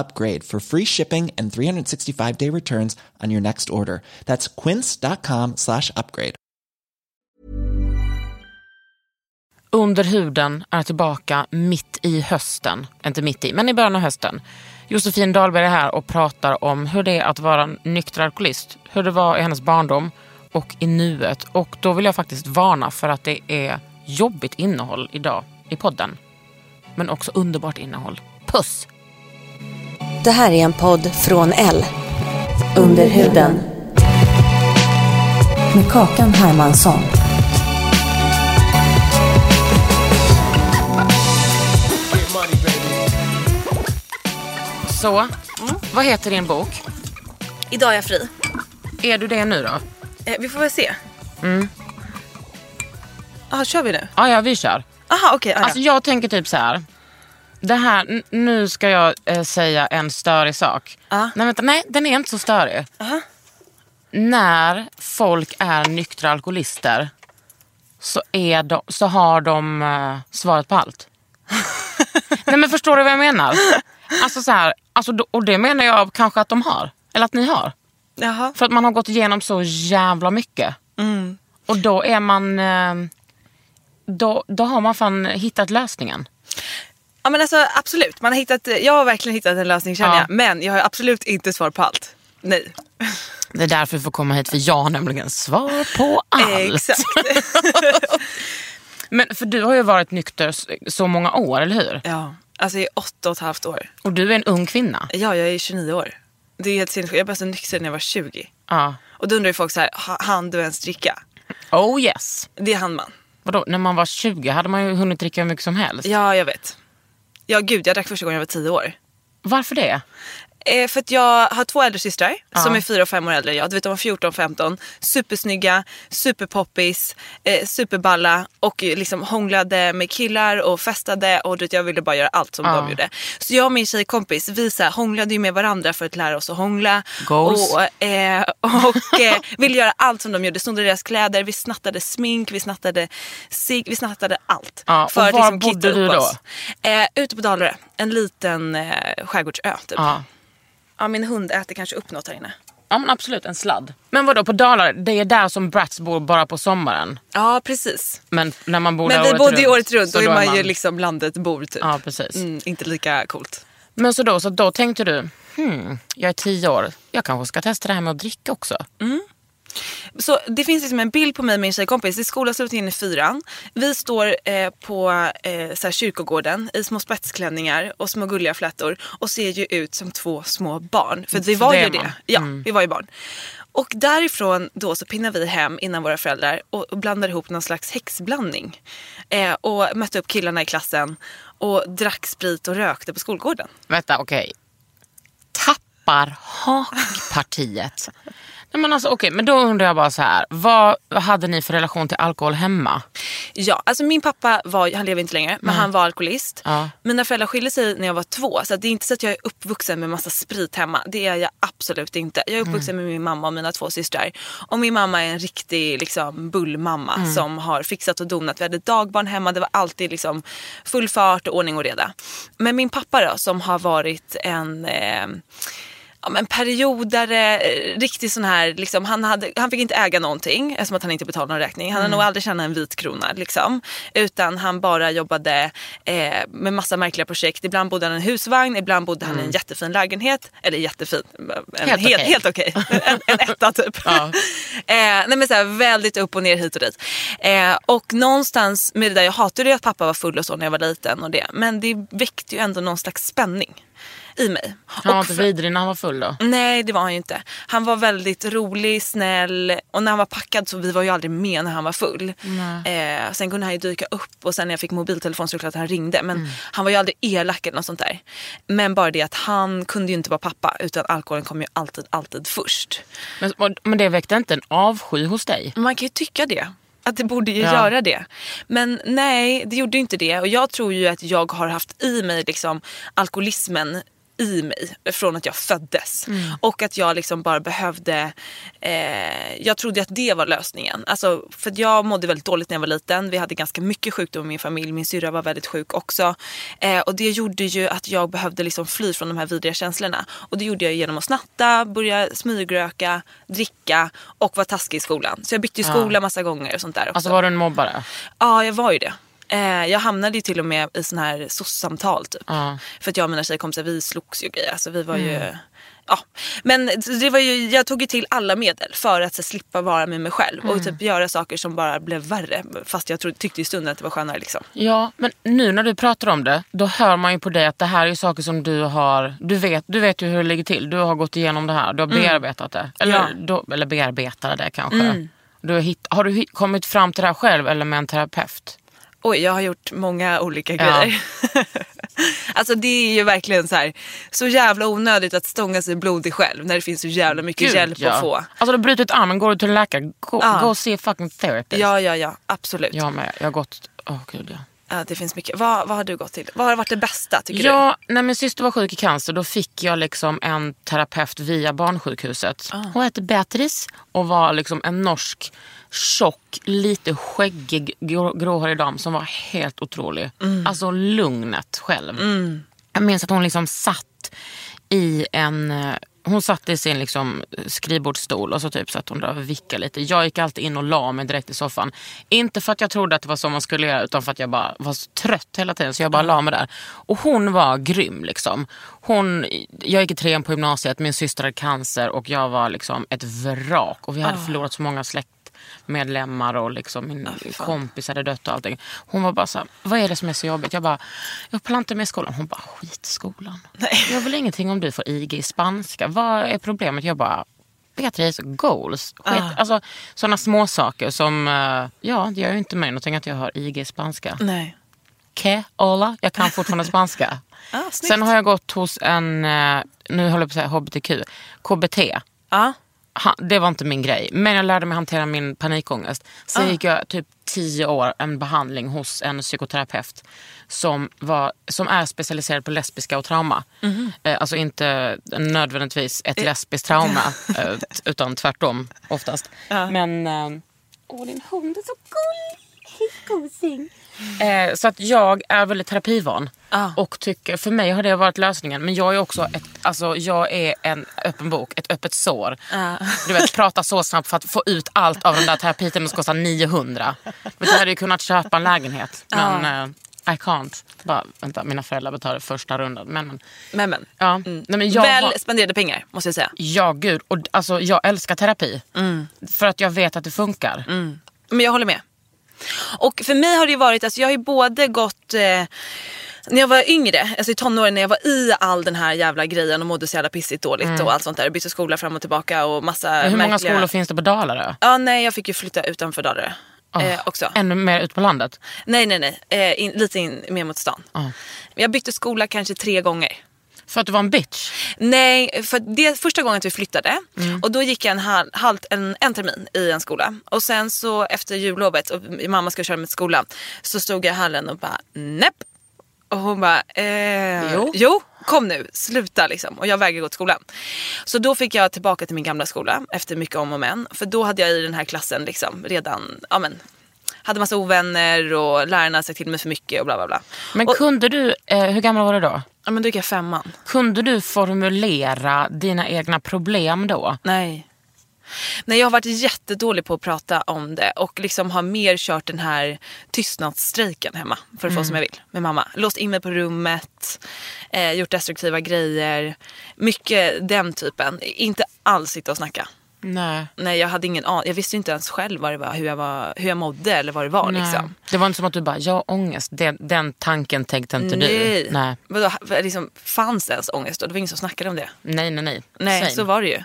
upgrade for free shipping and 365 day returns on your next order. That's quince.com slash upgrade. Under huden är tillbaka mitt i hösten. Inte mitt i, men i början av hösten. Josefin Dahlberg är här och pratar om hur det är att vara nykter alkoholist. Hur det var i hennes barndom och i nuet. Och då vill jag faktiskt varna för att det är jobbigt innehåll idag i podden. Men också underbart innehåll. Puss! Det här är en podd från L. Under huden. Med Kakan Hermansson. Så, vad heter din bok? Idag är jag fri. Är du det nu då? Eh, vi får väl se. Mm. Jaha, kör vi nu? Ja, ja, vi kör. Aha. Okay, Alltså jag tänker typ så här. Det här, nu ska jag eh, säga en störig sak. Ja. Nej, vänta, nej, den är inte så störig. När folk är nyktra alkoholister så, är de, så har de eh, svaret på allt. nej men förstår du vad jag menar? Alltså så här, alltså, och det menar jag kanske att de har. Eller att ni har. Jaha. För att man har gått igenom så jävla mycket. Och då är man... Eh, då, då har man fan hittat lösningen. Ja men alltså absolut, man har hittat, jag har verkligen hittat en lösning känner Ja. jag. Men jag har absolut inte svar på allt. Nej. Det är därför vi får komma hit, för jag har nämligen svar på allt. Exakt. Men för du har ju varit nykter så många år, eller hur? Ja, alltså i åtta och ett halvt år. Och du är en ung kvinna. Ja, jag är 29 år. Det är helt sinnessjukt. Jag började så nykter när jag var 20. Ja. Och då undrar ju folk så här, "Ha- hann du ens dricka? Oh yes. Det hann man. Vadå, när man var 20 hade man ju hunnit dricka hur mycket som helst. Ja, jag vet. Ja, gud, jag drack första gången jag var 10 år. Varför det? Eh, för att jag har två äldre systrar som Ja. är fyra och fem år äldre än jag. Du vet, de var 14 15. Supersnygga, superpoppis, eh, superballa och liksom hånglade med killar och festade och du vet, jag ville bara göra allt som Ja. de gjorde. Så jag och min tjejkompis, vi så här, hånglade ju med varandra för att lära oss att hångla. Goals. Och, eh, och eh, ville göra allt som de gjorde. Snodde deras kläder, vi snattade smink, vi snattade cigg, vi snattade allt. Ja, och för att var liksom bodde du upp då? oss. Eh, ute på Dalarö, en liten eh, skärgårdsö typ. Ja. Ja, min hund äter kanske upp något här inne. ja, men absolut en sladd. Men vadå, på Dalarö, det är där som Bratz bor bara på sommaren. Ja, precis. Men när man bor Men där vi året bodde ju runt, året runt. så Då är man, ju liksom landet bor typ. Ja, precis. Mm, inte lika coolt. Men så då, så då tänkte du, hmm, jag är tio år, jag kanske ska testa det här med att dricka också. Så det finns liksom en bild på mig och min tjejkompis. Det är skolavslutningen i fyran. Vi står eh, på eh, så här kyrkogården i små spetsklänningar och små gulliga flätor och ser ju ut som två små barn. För vi För var det ju det. Ja, Mm. vi var ju barn. Och därifrån då så pinnar vi hem innan våra föräldrar och blandar ihop någon slags häxblandning. Eh, och mötte upp killarna i klassen och drack sprit och rökte på skolgården. Vänta, okej. Tappar hakpartiet. Nej, men alltså, okej, men då undrar jag bara så här. Vad hade ni för relation till alkohol hemma? Ja, alltså min pappa var, han lever inte längre, men han var alkoholist. Ja. Mina föräldrar skilde sig när jag var två, så det är inte så att jag är uppvuxen med massa sprit hemma. Det är jag absolut inte. Jag är uppvuxen med min mamma och mina två systrar. Och min mamma är en riktig liksom, bullmamma som har fixat och donat. Vi hade dagbarn hemma, det var alltid liksom, full fart och ordning och reda. Men min pappa då, som har varit en... Eh, ja, men periodare, eh, riktigt sån här, liksom, han, hade, han fick inte äga någonting eftersom att han inte betalade någon räkning. Han hade nog aldrig tjänat en vit krona. Liksom. Utan han bara jobbade eh, med massa märkliga projekt. Ibland bodde han i en husvagn, ibland bodde han i en jättefin lägenhet. Eller jättefin, en, Helt helt, okej. helt okej. en, en etta typ. Ja. eh, nej, men så här, väldigt upp och ner hit och dit. Eh, och någonstans med det där, jag hatade ju att pappa var full och så när jag var liten. Och det, men det väckte ju ändå någon slags spänning i mig. Han var inte vidrig när han var full då? Nej det var han ju inte. Han var väldigt rolig, snäll och när han var packad så vi var ju aldrig med när han var full. Eh, sen kunde han ju dyka upp och sen när jag fick mobiltelefon så är det klart att han ringde. Men han var ju aldrig elak eller något sånt där. Men bara det att han kunde ju inte vara pappa utan alkoholen kom ju alltid, alltid först. Men, men det väckte inte en avsky hos dig? Man kan ju tycka det. Att det borde ju Ja. göra det. Men nej, det gjorde inte det. Och jag tror ju att jag har haft i mig liksom alkoholismen i mig från att jag föddes. Och att jag liksom bara behövde, eh, jag trodde att det var lösningen. Alltså, för jag mådde väldigt dåligt när jag var liten. Vi hade ganska mycket sjukdom i min familj. Min syrra var väldigt sjuk också. Eh, och det gjorde ju att jag behövde liksom fly från de här vidriga känslorna. Och det gjorde jag genom att snatta, börja smygröka, dricka och vara taskig i skolan. Så jag bytte ju skola massa gånger och sånt där också. Alltså var du en mobbare? Ja, jag var ju det. Eh, jag hamnade ju till och med i sån här SOS-samtal typ. Ja. För att jag och mina tjejkompisar vi slogs ju grejer. Alltså, vi var ju... Ja. Men det var ju, jag tog ju till alla medel för att så, slippa vara med mig själv. Och typ göra saker som bara blev värre. Fast jag trodde, tyckte i stunden att det var skönare liksom. Ja, men nu när du pratar om det, då hör man ju på dig att det här är saker som du har... Du vet, du vet ju hur det ligger till. Du har gått igenom det här, du har bearbetat det. Eller, Ja. då, eller bearbetar det kanske. Du har, hitt, har du hitt, kommit fram till det här själv eller med en terapeut? Oj, jag har gjort många olika Ja. grejer. alltså det är ju verkligen så här, så jävla onödigt att stånga sig blodig själv när det finns så jävla mycket Gud, hjälp ja. att få. Alltså du har brutit armen, går du till en läkare, gå, Ja. gå och se fucking therapist. Ja, ja, ja, absolut. Jag med, jag har gått... Åh gud ja. Ja, det finns mycket. Vad, vad har du gått till? Vad har varit det bästa tycker du? Ja, när min syster var sjuk i cancer då fick jag liksom en terapeut via barnsjukhuset. Ah. Hon hette Beatrice och var liksom en norsk, tjock, lite skäggig, grå, gråhårig dam som var helt otrolig. Mm. Alltså lugnet själv. Jag minns att hon liksom satt i en... eh, Hon satt i sin liksom skrivbordsstol och så typ satt hon där och vickade lite. Jag gick alltid in och la mig direkt i soffan. Inte för att jag trodde att det var så man skulle göra utan för att jag bara var så trött hela tiden så jag bara la mig där. Och hon var grym liksom. Hon, jag gick i trean på gymnasiet, min syster hade cancer och jag var liksom ett vrak. Och vi hade förlorat så många släktmedlemmar och liksom min kompis hade dött och allting. Hon var bara så här, vad är det som är så jobbigt? Jag bara, jag pallar inte med i skolan. Hon bara, skit skolan. Jag vill ingenting om du får IG i spanska. Vad är problemet? Jag bara, Beatrice, goals. Skit. Alltså sådana små saker som, eh, ja det gör ju inte mig någonting att jag har IG i spanska. Nej. Que, hola, jag kan fortfarande spanska. Ah. Sen har jag gått hos en, eh, nu håller jag på att säga HBTQ, KBT. Ja. Det var inte min grej. Men jag lärde mig hantera min panikångest. Sen Ah. gick jag typ tio år en behandling hos en psykoterapeut som, var, som är specialiserad på lesbiska och trauma. Eh, alltså inte nödvändigtvis Eh. ett lesbiskt trauma eh, utan tvärtom oftast. Men eh, åh din hund är så gullig. Hej gosing. Eh, så att jag är väldigt terapivan. Ah. Och tycker, för mig har det varit lösningen. Men jag är också ett, alltså, jag är en öppen bok, ett öppet sår. Du vet, prata så snabbt för att få ut allt av den där terapitiden som kostar 900. Vet, du, jag hade ju kunnat köpa en lägenhet. Men eh, I can't. Bara, vänta, mina föräldrar betalade första rundan. Men, men, Men men. ja. Nej, men jag Väl har- spenderade pengar måste jag säga. Ja, gud. Och, alltså, jag älskar terapi. För att jag vet att det funkar. Men jag håller med. Och för mig har det varit, alltså jag har ju både gått eh, när jag var yngre, alltså i tonåren när jag var i all den här jävla grejen och mådde så jävla pissigt dåligt och allt sånt där. Bytte skola fram och tillbaka och massa Hur många märkliga... skolor finns det på Dalarö? Ja nej jag fick ju flytta utanför Dalarö. Eh, också. Ännu mer ut på landet? Nej nej nej, eh, in, lite in, mer mot stan. Jag bytte skola kanske tre gånger. För att du var en bitch? Nej, för det första gången vi flyttade Mm. och då gick jag en, hal, halt, en, en termin i en skola. Och sen så efter jullovet och mamma ska köra mig till skolan så stod jag i hallen och bara näpp. Och hon bara, eh, Jo. jo. kom nu, sluta liksom. Och jag vägrar gå till skolan. Så då fick jag tillbaka till min gamla skola efter mycket om och men. För då hade jag i den här klassen liksom redan, ja men hade massa ovänner och lärarna sa till mig för mycket och bla bla bla. Men och, kunde du, eh, hur gammal var du då? ja, men då gick jag femman. Kunde du formulera dina egna problem då? Nej. Nej, jag har varit jättedålig på att prata om det och liksom har mer kört den här tystnadsstrejken hemma för att få som jag vill med mamma. Låst in mig på rummet, eh, gjort destruktiva grejer. Mycket den typen. Inte alls sitta och snacka. Nej. Nej, jag hade ingen aning. Jag visste inte ens själv vad det var, hur, jag var, hur jag mådde eller vad det var. Nej. Liksom. Det var inte som att du bara, jag har ångest. Den, den tanken tänkte inte Nej. du. Nej. Vadå, liksom, fanns ens ångest då? Det var ingen som snackade om det. Nej, nej, nej. Nej, Same. så var det ju.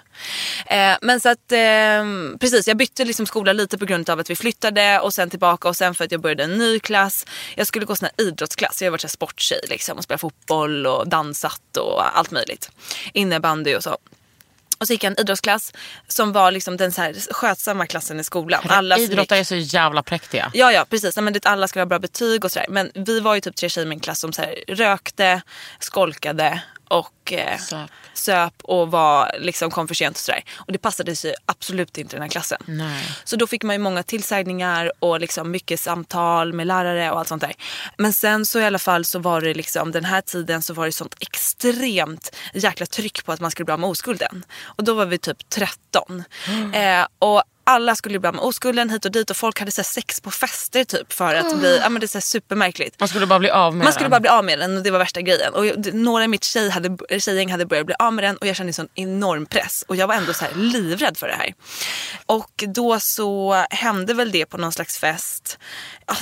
Eh, men så att, eh, precis, jag bytte liksom skola lite på grund av att vi flyttade och sen tillbaka och sen för att jag började en ny klass. Jag skulle gå sån här idrottsklass, jag har varit så här sporttjej liksom och spelat fotboll och dansat och allt möjligt. Innebandy och så. Och så gick jag en idrottsklass som var liksom den så här skötsamma klassen i skolan. Alla Idrottare är så jävla präktiga. Ja, ja precis. Nej, men det, alla skulle ha bra betyg och sådär. Men vi var ju typ tre tjejer i min klass som så här, rökte, skolkade och eh, Söp. söp och var, liksom, kom för sent och sådär. Och det passade sig absolut inte i den här klassen. Nej. Så då fick man ju många tillsägningar och liksom mycket samtal med lärare och allt sånt där. Men sen så i alla fall så var det liksom den här tiden så var det sånt extremt jäkla tryck på att man skulle bli av med oskulden. Och då var vi typ 13. Eh, och alla skulle bli av med oskulden hit och dit och folk hade så sex på fester typ för att bli, ja men det är så supermärkligt. Man skulle bara bli av med Man skulle den. bara bli av med den och det var värsta grejen. Och jag- några i mitt tjej hade, tjejgäng hade börjat bli av med den och jag kände en sån enorm press. Och jag var ändå så här livrädd för det här. Och då så hände väl det på någon slags fest.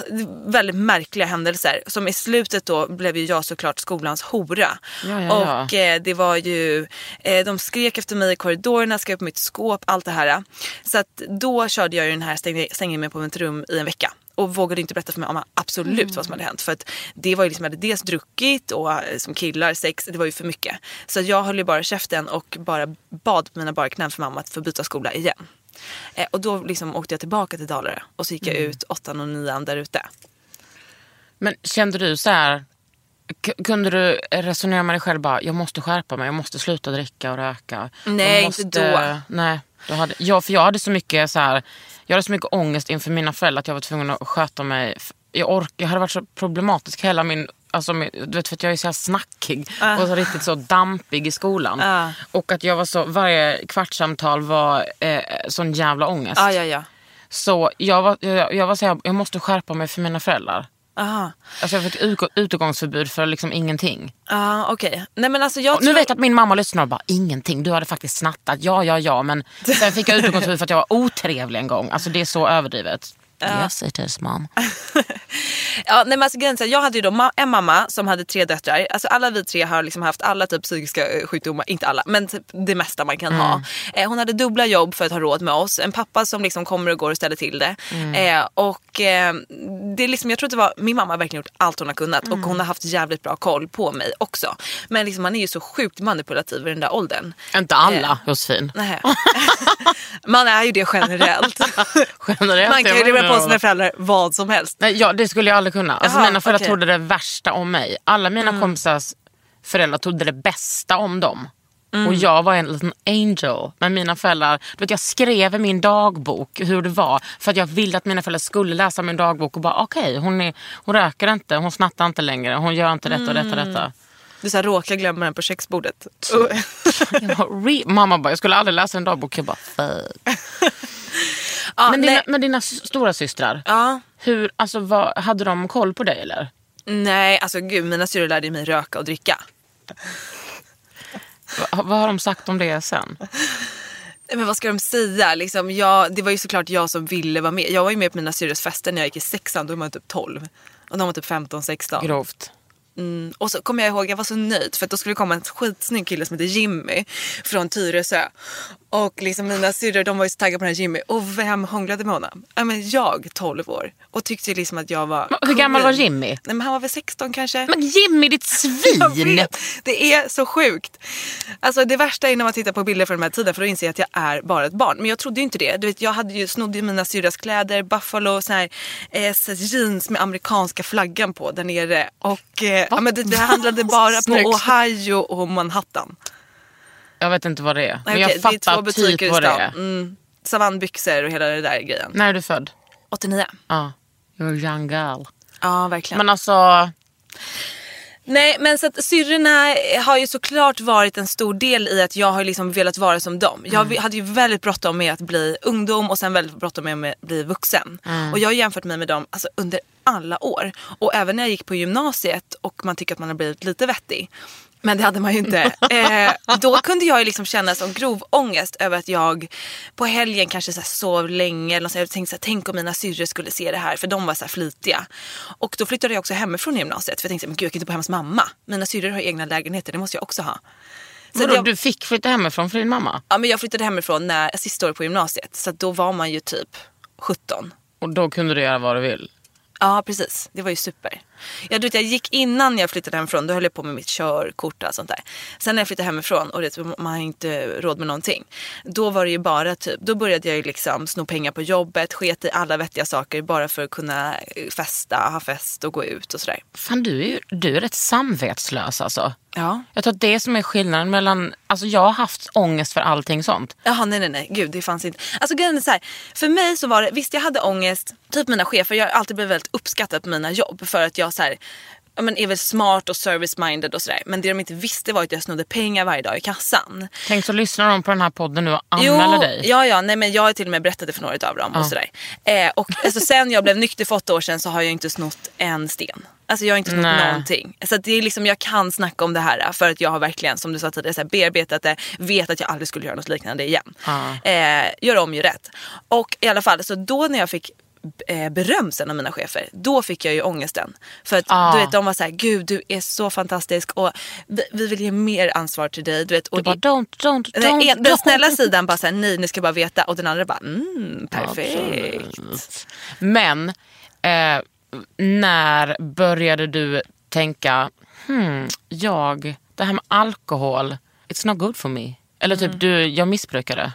Var väldigt märkliga händelser. Som i slutet då blev ju jag såklart skolans hora. Ja, ja, ja. Och eh, det var ju, eh, de skrek efter mig i korridorerna, skrev på mitt skåp, allt det här. Så att då körde jag ju den här, stängde, stängde mig på mitt rum i en vecka. Och vågade inte berätta för min mamma absolut vad som hade hänt. För att det var ju liksom, jag hade dels druckit och eh, som killar, sex, det var ju för mycket. Så jag höll ju bara käften och bara bad på mina bara knän för mamma att få byta skola igen. Eh, och då liksom åkte jag tillbaka till Dalarö och så gick jag ut åttan och nian där ute. Men kände du så här, kunde du resonera med dig själv bara, jag måste skärpa mig, jag måste sluta dricka och röka. Nej, jag inte måste, då. Nej, du hade, ja, för jag hade så mycket så här, jag hade så mycket ångest inför mina föräldrar att jag var tvungen att sköta mig. Jag, ork, jag hade varit så problematisk hela min Alltså, du vet, för att jag är så här snackig och så riktigt så dampig i skolan. Ah. Och att jag var så, varje kvartssamtal var eh, sån jävla ångest. Ja, ja, ja. Så jag var, jag, jag var så här, jag måste skärpa mig för mina föräldrar. Aha. Alltså jag fick ut, utegångsförbud för liksom ingenting. Ja, okej. Nej men alltså jag Och nu vet jag att min mamma lyssnar och bara, ingenting, du hade faktiskt snattat. Ja, ja, ja, men sen fick jag utegångsförbud för att jag var otrevlig en gång. Alltså det är så överdrivet. Yes it is mom. Ja, nej, men alltså, jag hade ju då ma- en mamma som hade tre döttrar. Alltså, alla vi tre har liksom haft alla typ psykiska eh, sjukdomar, inte alla, men typ det mesta man kan ha. Eh, hon hade dubbla jobb för att ha råd med oss. En pappa som liksom kommer och går och ställer till det. Eh, och eh, det är liksom, jag tror att det var, min mamma har verkligen gjort allt hon har kunnat och hon har haft jävligt bra koll på mig också. Men liksom, man är ju så sjukt manipulativ i den där åldern. Inte alla Josefin. Nej. man är ju det generellt. Generellt, man kan ju på sina föräldrar vad som helst. Nej, ja, det skulle jag aldrig kunna. Alltså, Jaha, mina föräldrar. Mm. trodde det värsta om mig. Alla mina kompisars föräldrar trodde det bästa om dem. Mm. Och jag var en liten angel. Men mina föräldrar, du vet, jag skrev i min dagbok hur det var. För att jag ville att mina föräldrar skulle läsa min dagbok och bara okej, hon, är- hon röker inte, hon snattar inte längre, hon gör inte detta och detta och Mm. detta. Du så här, råkar glömma den på köksbordet. "Re-" Mamma bara, jag skulle aldrig läsa en dagbok. Jag bara fuck. ja, Men dina, men dina stora systrar, Ja. hur, alltså, vad, hade de koll på dig eller? Nej, alltså gud, mina syrror lärde mig röka och dricka. Va, vad har de sagt om det sen? Men vad ska de säga? Liksom, jag, det var ju såklart jag som ville vara med. Jag var ju med på mina syrrors fester när jag gick i sexan, då var man typ 12. Och de var typ 15, 16. Grovt. Mm. Och så kommer jag ihåg, jag var så nöjd för att då skulle det komma en skitsnygg kille som heter Jimmy från Tyresö. Och liksom mina syrror de var ju så taggade på den här Jimmy. Och vem hånglade med honom? Ja, men jag, 12 år. Och tyckte liksom att jag var Men Hur gammal var. Jimmy? Nej, men han var väl 16 kanske. Men Jimmy ditt svin! det är så sjukt. Alltså det värsta är när man tittar på bilder från den här tiden för då inser jag att jag är bara ett barn. Men jag trodde ju inte det. Du vet, jag hade ju snodde ju mina syrras kläder, Buffalo, så här, eh, jeans med amerikanska flaggan på där nere. Och eh, ja, men det, det handlade bara på. Ohio och Manhattan. Jag vet inte vad det är. Men Nej, jag okej, det är två fattar butiker typ vad det är. Mm, savannbyxor och hela det där grejen. När är du född? 89. Ja. You're a young girl. Ja, verkligen. Men alltså, Nej men så att syrrorna har ju såklart varit en stor del i att jag har liksom velat vara som dem. Jag hade ju väldigt bråttom med att bli ungdom och sen väldigt bråttom med att bli vuxen. Och jag har jämfört mig med dem alltså, under alla år. Och även när jag gick på gymnasiet och man tycker att man har blivit lite vettig. Men det hade man ju inte. Eh, då kunde jag ju liksom känna som grov ångest över att jag på helgen kanske så sov länge. Eller så jag tänkte så här, tänk om mina syrror skulle se det här. För de var så flitiga. Och då flyttade jag också hemifrån gymnasiet. För jag tänkte, men gud jag kan inte bo hemma hos mamma. Mina syrror har egna lägenheter, det måste jag också ha. Så vadå, jag, du fick flytta hemifrån för din mamma? ja, men jag flyttade hemifrån när, sista året på gymnasiet. Så då var man ju typ 17. Och då kunde du göra vad du vill? Ja precis, det var ju super. Ja, du vet, jag gick innan jag flyttade hemifrån, då höll jag på med mitt körkort och sånt där. Sen när jag flyttade hemifrån och det, man har inte råd med någonting. Då var det ju bara typ, då började jag ju liksom sno pengar på jobbet, sket i alla vettiga saker bara för att kunna festa, ha fest och gå ut och sådär. Fan du är ju du är rätt samvetslös alltså. Ja. Jag tror att det som är skillnaden mellan, alltså jag har haft ångest för allting sånt. Jaha nej nej nej, gud det fanns inte. Alltså grejen är så här, för mig så var det, visst jag hade ångest, typ mina chefer, jag har alltid blivit väldigt uppskattad på mina jobb för att jag så här, ja, men är väl smart och service-minded och sådär. Men det de inte visste var att jag snodde pengar varje dag i kassan. Tänk så lyssnar de på den här podden nu och anmäler dig. Ja, ja, nej men jag har till och med berättat det för några av dem och sådär. Eh, och alltså, sen jag blev nykter för åtta år sedan så har jag inte snott en sten. Alltså jag har inte snott Nej. någonting. Så det är liksom, jag kan snacka om det här för att jag har verkligen, som du sa tidigare, så här, bearbetat det, vet att jag aldrig skulle göra något liknande igen. Ja. Eh, gör om, gör rätt. Och i alla fall, så då när jag fick beröm sen av mina chefer, då fick jag ju ångesten. För att Ah. du vet, de var så här, gud du är så fantastisk och vi, vi vill ge mer ansvar till dig. Du vet, och Du bara don't, don't, don't. Nej, en, den snälla sidan bara såhär, nej ni ska bara veta och den andra bara, mm, perfekt. Absolut. Men eh, när började du tänka, hmm, jag, det här med alkohol, it's not good for me. Eller typ, du, jag missbrukar det.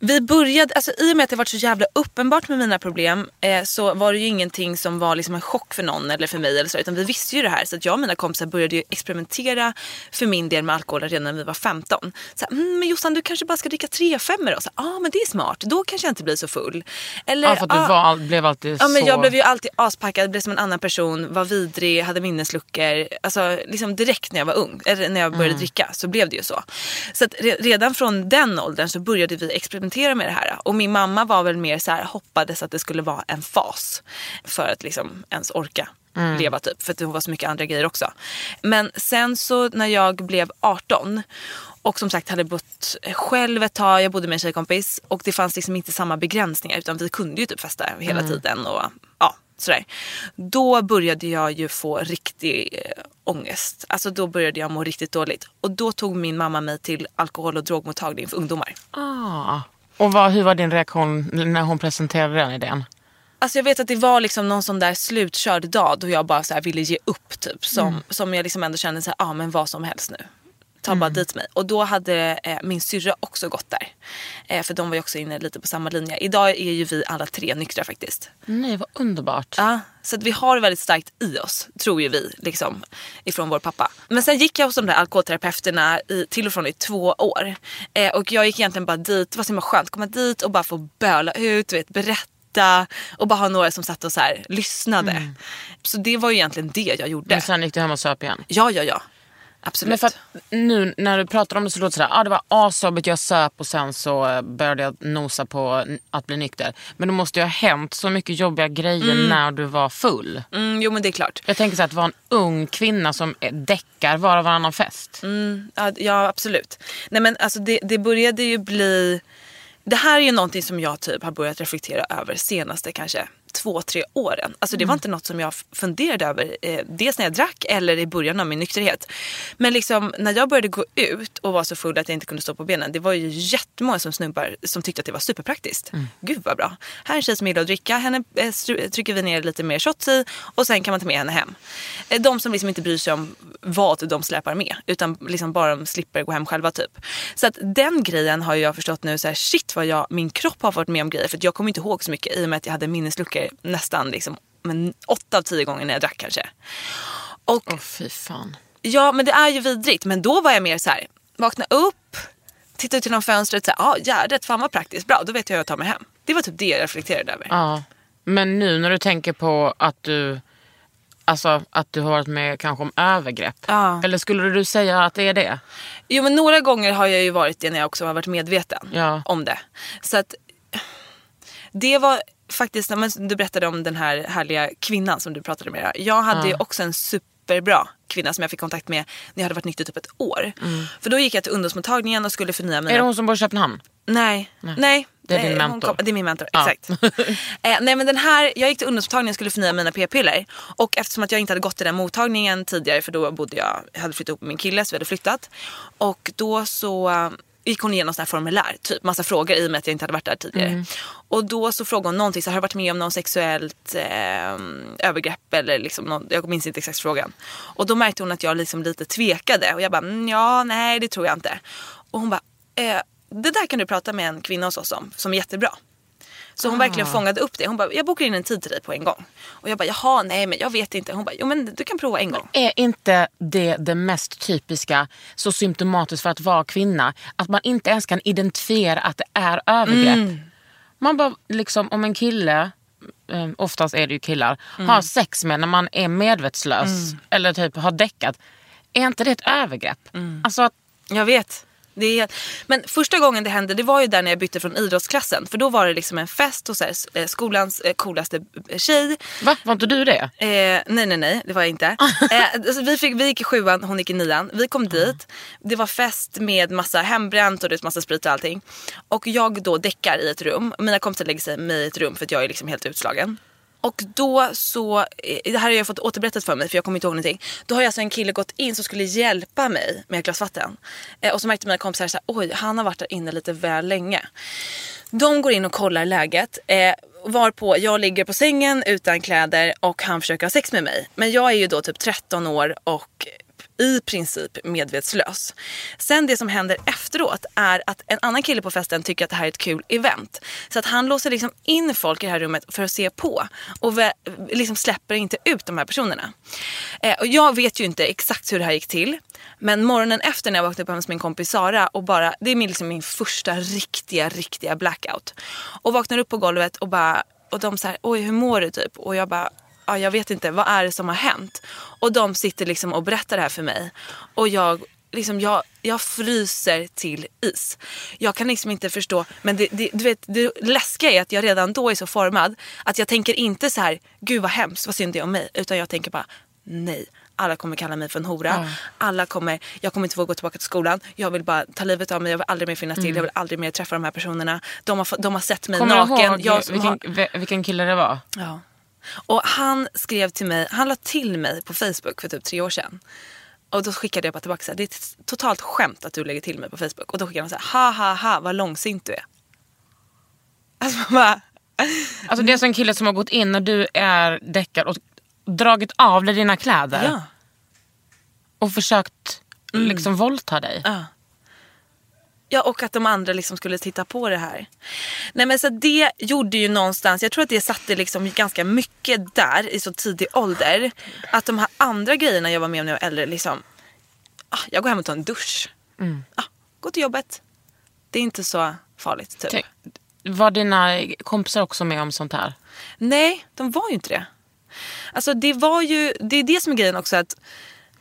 Vi började, alltså i och med att det var så jävla uppenbart med mina problem eh, så var det ju ingenting som var liksom en chock för någon eller för mig eller så utan vi visste ju det här så att jag och mina kompisar började ju experimentera för min del med alkohol redan när vi var 15. Så mm, men Jossan du kanske bara ska dricka tre femmor så ja ah, men det är smart, då kanske jag inte blir så full. Eller, Ja, för att du "Ah, var, blev alltid Ja men så... jag blev ju alltid aspackad, blev som en annan person, var vidrig, hade minnesluckor. Alltså liksom direkt när jag var ung, eller när jag började Mm. dricka så blev det ju så. Så att re- redan från den åldern så började vi experimentera med det här. Och min mamma var väl mer så här, hoppades att det skulle vara en fas. För att liksom ens orka Mm. leva typ. För att det var så mycket andra grejer också. Men sen så när jag blev 18 och som sagt hade bott själv ett tag, jag bodde med en tjejkompis och det fanns liksom inte samma begränsningar utan vi kunde ju typ festa hela tiden och ja, sådär. Då började jag ju få riktig eh, ångest. Alltså då började jag må riktigt dåligt. Och då tog min mamma mig till alkohol och drogmottagning för ungdomar. Ah. Och vad, hur var din reaktion när hon presenterade den idén? Alltså jag vet att det var liksom någon sån där slutkörd dag då jag bara så ville ge upp typ. Som, som jag liksom ändå kände så här, ah, men vad som helst nu. Ta bara dit mig. Och då hade eh, min syrra också gått där. Eh, för de var ju också inne lite på samma linje. Idag är ju vi alla tre nyktra faktiskt. Nej, vad underbart. Ja, så att vi har väldigt starkt i oss, tror ju vi, liksom, ifrån vår pappa. Men sen gick jag hos de där alkoholterapeuterna i, till och från i två år. Eh, och jag gick egentligen bara dit, det var så himla skönt, komma dit och bara få böla ut, vet, berätta och bara ha några som satt och så här, lyssnade. Så det var ju egentligen det jag gjorde. Men sen gick du hem och söp igen. Ja, ja, ja. Absolut. Men för att nu när du pratar om det så låter det sådär, ah, det var asjobbigt, jag söp och sen så eh, började jag nosa på att bli nykter. Men det måste ju ha hänt så mycket jobbiga grejer när du var full. mm, jo men det är klart. Jag tänker så här, att vara en ung kvinna som eh, däckar var och varannan fest. Ja, ja absolut. Nej men alltså det, det började ju bli... Det här är ju någonting som jag typ har börjat reflektera över senaste kanske två, tre åren. Alltså det var inte något som jag funderade över eh, dels när jag drack eller i början av min nykterhet. Men liksom när jag började gå ut och var så full att jag inte kunde stå på benen. Det var ju jättemånga som snubbar som tyckte att det var superpraktiskt. Gud vad bra. Här är en tjej som gillar att dricka. Henne eh, trycker vi ner lite mer shots i och sen kan man ta med henne hem. Eh, De som liksom inte bryr sig om vad de släpar med utan liksom bara de slipper gå hem själva typ. Så att den grejen har jag förstått nu så här, shit vad jag, min kropp har varit med om grejer för jag kommer inte ihåg så mycket i och med att jag hade minnesluckor nästan liksom men åtta av tio gånger när jag drack kanske. Och Åh fy fan. ja men det är ju vidrigt men då var jag mer så här, vakna upp, titta ut genom fönstret, ja ah, Gärdet, fan vad praktiskt, bra då vet jag hur jag tar mig hem. Det var typ det jag reflekterade över. Ja. Men nu när du tänker på att du, alltså, att du har varit med kanske om övergrepp. Ja. Eller skulle du säga att det är det? Jo men några gånger har jag ju varit det när jag också har varit medveten Ja. om det. Så att det var faktiskt, du berättade om den här härliga kvinnan som du pratade med. Jag hade ju också en superbra kvinna som jag fick kontakt med när jag hade varit nykter typ ett år. För då gick jag till ungdomsmottagningen och skulle förnya mina Är det hon som bor i Köpenhamn? Nej. Nej. Det är din Eh, hon mentor. Kom, det är min mentor, Ja. exakt. eh, nej men den här, jag gick till ungdomsmottagningen och skulle förnya mina p-piller. Och eftersom att jag inte hade gått till den mottagningen tidigare för då bodde jag, jag hade flyttat ihop med min kille så vi hade flyttat. Och då så gick hon igenom här formulär, typ massa frågor i och med att jag inte hade varit där tidigare. Mm. Och då så frågade hon någonting, så har du varit med om någon sexuellt eh, övergrepp eller liksom någon, jag minns inte exakt frågan. Och då märkte hon att jag liksom lite tvekade och jag bara, mm, ja nej det tror jag inte. Och hon bara, eh, det där kan du prata med en kvinna hos oss om, som är jättebra. Så hon verkligen fångade upp det. Hon bara, jag bokar in en tid till dig på en gång. Och jag bara, jaha nej men jag vet inte. Hon bara, jo men du kan prova en gång. Är inte det det mest typiska, så symptomatiskt för att vara kvinna, att man inte ens kan identifiera att det är övergrepp? Mm. Man bara, liksom om en kille, eh, oftast är det ju killar, Mm. har sex med när man är medvetslös eller typ har däckat. Är inte det ett övergrepp? Mm. Alltså att Jag vet. Det är, men första gången det hände det var ju där när jag bytte från idrottsklassen. För då var det liksom en fest hos här, eh, skolans eh, coolaste tjej. Va? Var inte du det? Eh, nej nej nej det var jag inte. eh, alltså, vi, fick, vi gick i sjuan, hon gick i nian. Vi kom dit. Det var fest med massa hembränt och det massa sprit och allting. Och jag då däckar i ett rum. Mina kompisar lägger sig med i ett rum för att jag är liksom helt utslagen. Och då så, eh, det här har jag fått återberättat för mig för jag kommer inte ihåg någonting. Då har alltså en kille gått in som skulle hjälpa mig med ett glas vatten. Eh, och så märkte mina kompisar så här, oj han har varit där inne lite väl länge. De går in och kollar läget. Eh, varpå jag ligger på sängen utan kläder och han försöker ha sex med mig. Men jag är ju då typ 13 år och i princip medvetslös. Sen det som händer efteråt är att en annan kille på festen tycker att det här är ett kul event. Så att han låser liksom in folk i det här rummet för att se på och liksom släpper inte ut de här personerna. Eh, och jag vet ju inte exakt hur det här gick till. Men morgonen efter när jag vaknade upp hemma hos min kompis Sara och bara, det är min, liksom min första riktiga, riktiga blackout. Och vaknar upp på golvet och bara, och de säger oj hur mår du typ? Och jag bara, ja, jag vet inte, vad är det som har hänt? Och de sitter liksom och berättar det här för mig. Och jag, liksom, jag, jag fryser till is. Jag kan liksom inte förstå, men det, det, du vet, det läskiga är att jag redan då är så formad att jag tänker inte så här, gud vad hemskt, vad synd det är om mig. Utan jag tänker bara, nej. Alla kommer kalla mig för en hora. Alla kommer, jag kommer inte få gå tillbaka till skolan. Jag vill bara ta livet av mig. Jag vill aldrig mer finnas till. Jag vill aldrig mer träffa de här personerna. De har, de har sett mig Kommer naken. du ihåg jag vilken, vilken kille det var? Ja. Och han skrev till mig, han la till mig på Facebook för typ tre år sedan. Och då skickade jag bara tillbaka så här, det är ett totalt skämt att du lägger till mig på Facebook. Och då skickade han så här, ha ha ha vad långsint du är. Alltså man bara, Alltså det är alltså en kille som har gått in när du är däckad och dragit av dig dina kläder ja. och försökt liksom våldta dig. Ja. Ja och att de andra liksom skulle titta på det här. Nej men så det gjorde ju någonstans, jag tror att det satte liksom ganska mycket där i så tidig ålder. Att de här andra grejerna jag var med om när jag var äldre, liksom, ah, jag går hem och tar en dusch. Ah, gå till jobbet. Det är inte så farligt typ. Tänk, Var dina kompisar också med om sånt här? Nej, de var ju inte det. Alltså det var ju, det är det som är grejen också att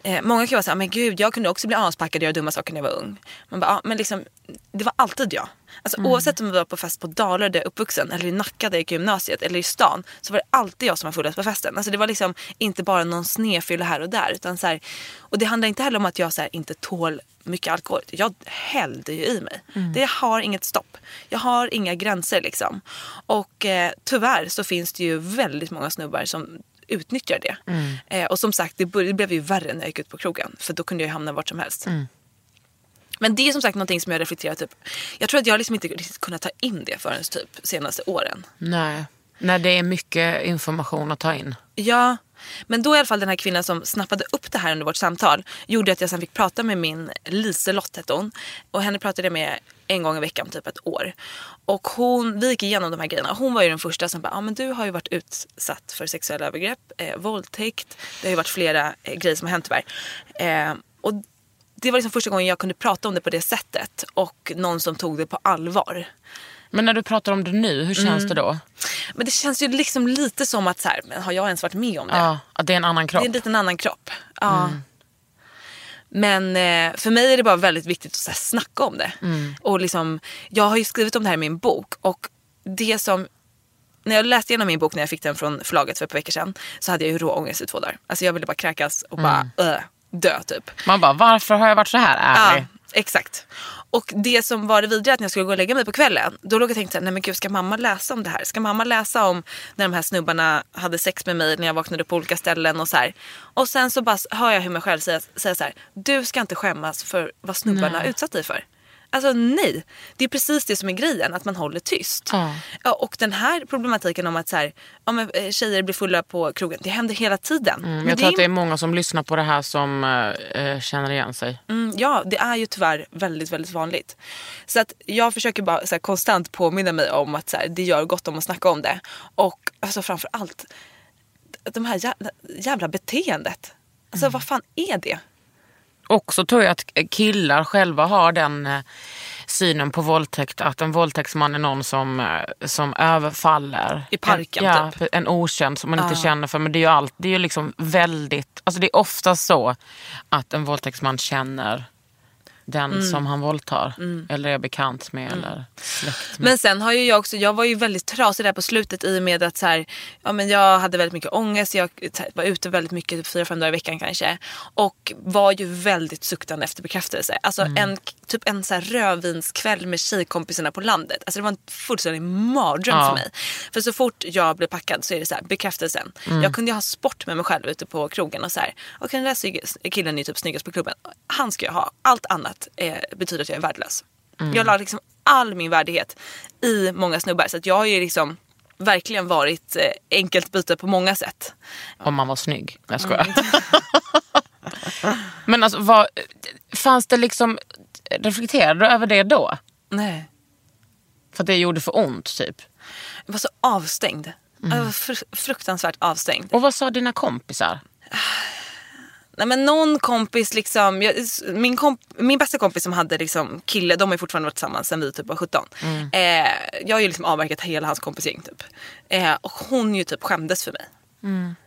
eh, många kan vara såhär, men gud jag kunde också bli aspackad och göra dumma saker när jag var ung. Man bara, ja, men liksom, det var alltid jag. Alltså, Oavsett om vi var på fest på Dalarö där jag är uppvuxen eller i Nacka där jag gick i gymnasiet eller i stan så var det alltid jag som var fullast på festen. Alltså, det var liksom inte bara någon snedfylla här och där. Utan så här, och det handlar inte heller om att jag så här, inte tål mycket alkohol. Jag hällde ju i mig. Det har inget stopp. Jag har inga gränser liksom. Och eh, tyvärr så finns det ju väldigt många snubbar som utnyttjar det. Eh, och som sagt, det, blev ju värre när jag gick ut på krogen. För då kunde jag hamna vart som helst. Men det är som sagt någonting som jag reflekterar typ. Jag tror att jag liksom inte riktigt kunnat ta in det förrän typ senaste åren. Nej. När det är mycket information att ta in. Ja, men då i alla fall den här kvinnan som snappade upp det här under vårt samtal gjorde att jag sen fick prata med min Liselott hette hon. Och henne pratade jag med en gång i veckan typ ett år. Och hon, vi gick igenom de här grejerna. Hon var ju den första som bara, ja ah, men du har ju varit utsatt för sexuella övergrepp, eh, våldtäkt. Det har ju varit flera eh, grejer som har hänt tyvärr. Eh, och det var liksom första gången jag kunde prata om det på det sättet. Och någon som tog det på allvar. Men när du pratar om det nu, hur känns det då? Men det känns ju liksom lite som att så här, men har jag ens varit med om det? Ja, att det är en annan kropp. Det är en liten annan kropp. Ja. Men eh, för mig är det bara väldigt viktigt att så här, snacka om det. Och liksom, jag har ju skrivit om det här i min bok och det som när jag läste igenom min bok när jag fick den från förlaget för ett par veckor sedan så hade jag ju rå ångest i två dagar. Alltså jag ville bara kräkas och bara äh, dö typ. Man bara, varför har jag varit så här ärlig? Ja, exakt. Och det som var det vidriga att när jag skulle gå och lägga mig på kvällen, då låg jag och tänkte nej men gud ska mamma läsa om det här? Ska mamma läsa om när de här snubbarna hade sex med mig när jag vaknade upp på olika ställen och så här. Och sen så bara hör jag hur mig själv säga, säga så här, du ska inte skämmas för vad snubbarna har utsatt dig för. Alltså nej, det är precis det som är grejen, att man håller tyst. Ja. Ja, och den här problematiken om att så här, ja, men, eh, tjejer blir fulla på krogen, det händer hela tiden. Mm, Jag tror att det är många som lyssnar på det här som eh, känner igen sig. Mm, ja, det är ju tyvärr väldigt, väldigt vanligt. Så att jag försöker bara så här, konstant påminna mig om att så här, det gör gott om att snacka om det. Och alltså, framför allt, de här jävla, jävla beteendet. Alltså vad fan är det? Också tror jag att killar själva har den eh, synen på våldtäkt att en våldtäktsman är någon som, eh, som överfaller. I parken, en, ja, typ. En okänd som man inte känner för. Men det är ju allt, det är ju liksom väldigt, alltså det är ofta så att en våldtäktsman känner den Mm. som han våldtar. Eller är bekant med eller släkt med. Men sen har ju jag också, jag var ju väldigt trasig där på slutet i och med att så här, ja, men jag hade väldigt mycket ångest, jag var ute väldigt mycket, typ fyra, fem dagar i veckan kanske. Och var ju väldigt suktande efter bekräftelse. Alltså en, typ en så här rödvinskväll med tjejkompisarna på landet. Alltså det var en fullständig mardröm Ja. för mig. För så fort jag blev packad så är det så här, bekräftelsen. Jag kunde ju ha sport med mig själv ute på krogen och så här, okej den där killen är typ snyggast på klubben. Han ska jag ha. Allt annat eh, betyder att jag är värdelös. Jag la liksom all min värdighet i många snubbar. Så att jag har ju liksom verkligen varit eh, enkelt byte på många sätt. Om man var snygg. Jag Mm. skojar. Men alltså, vad, fanns det liksom, reflekterade du över det då? Nej. För att det gjorde för ont typ? Jag var så avstängd. Jag var fr- fruktansvärt avstängd. Och vad sa dina kompisar? Nej, men någon kompis, liksom, jag, min, komp, min bästa kompis som hade liksom kille, de har fortfarande varit tillsammans sen vi typ var 17. Eh, jag har ju liksom avverkat hela hans kompisgäng typ. Eh, och hon ju typ skämdes för mig.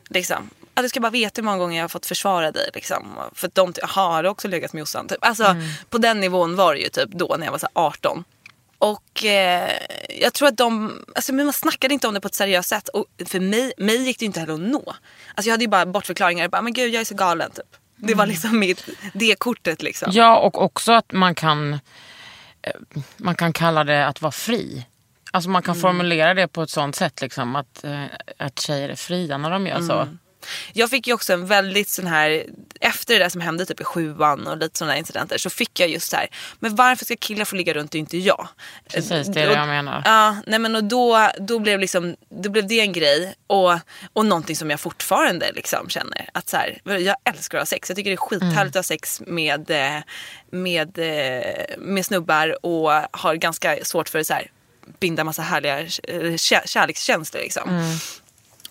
Liksom. Ja, du ska bara veta hur många gånger jag har fått försvara dig. Liksom. För att de, har du också legat med Jossan? Typ. Alltså, På den nivån var det ju typ då när jag var så här 18. Och eh, jag tror att de, alltså man snackade inte om det på ett seriöst sätt. Och för mig, mig gick det inte heller att nå. Alltså jag hade ju bara bortförklaringar. Bara, men gud jag är så galen typ. Det var liksom mitt, det kortet liksom. Ja, och också att man kan, eh, man kan kalla det att vara fri. Alltså man kan Mm. formulera det på ett sånt sätt liksom, att, eh, att tjejer är fria när de gör så. Mm. Jag fick ju också en väldigt sån här, efter det där som hände typ i sjuan och lite sådana incidenter så fick jag just så här, men varför ska killar få ligga runt och inte jag? Precis, det är det jag menar. Ja, nej men och då, då, blev liksom, då blev det en grej och, och någonting som jag fortfarande liksom känner. Att så här, jag älskar att ha sex. Jag tycker det är skithärligt att ha sex med, eh, med, eh, med snubbar och har ganska svårt för att så här, binda massa härliga eh, kär, kärlekskänslor. Liksom.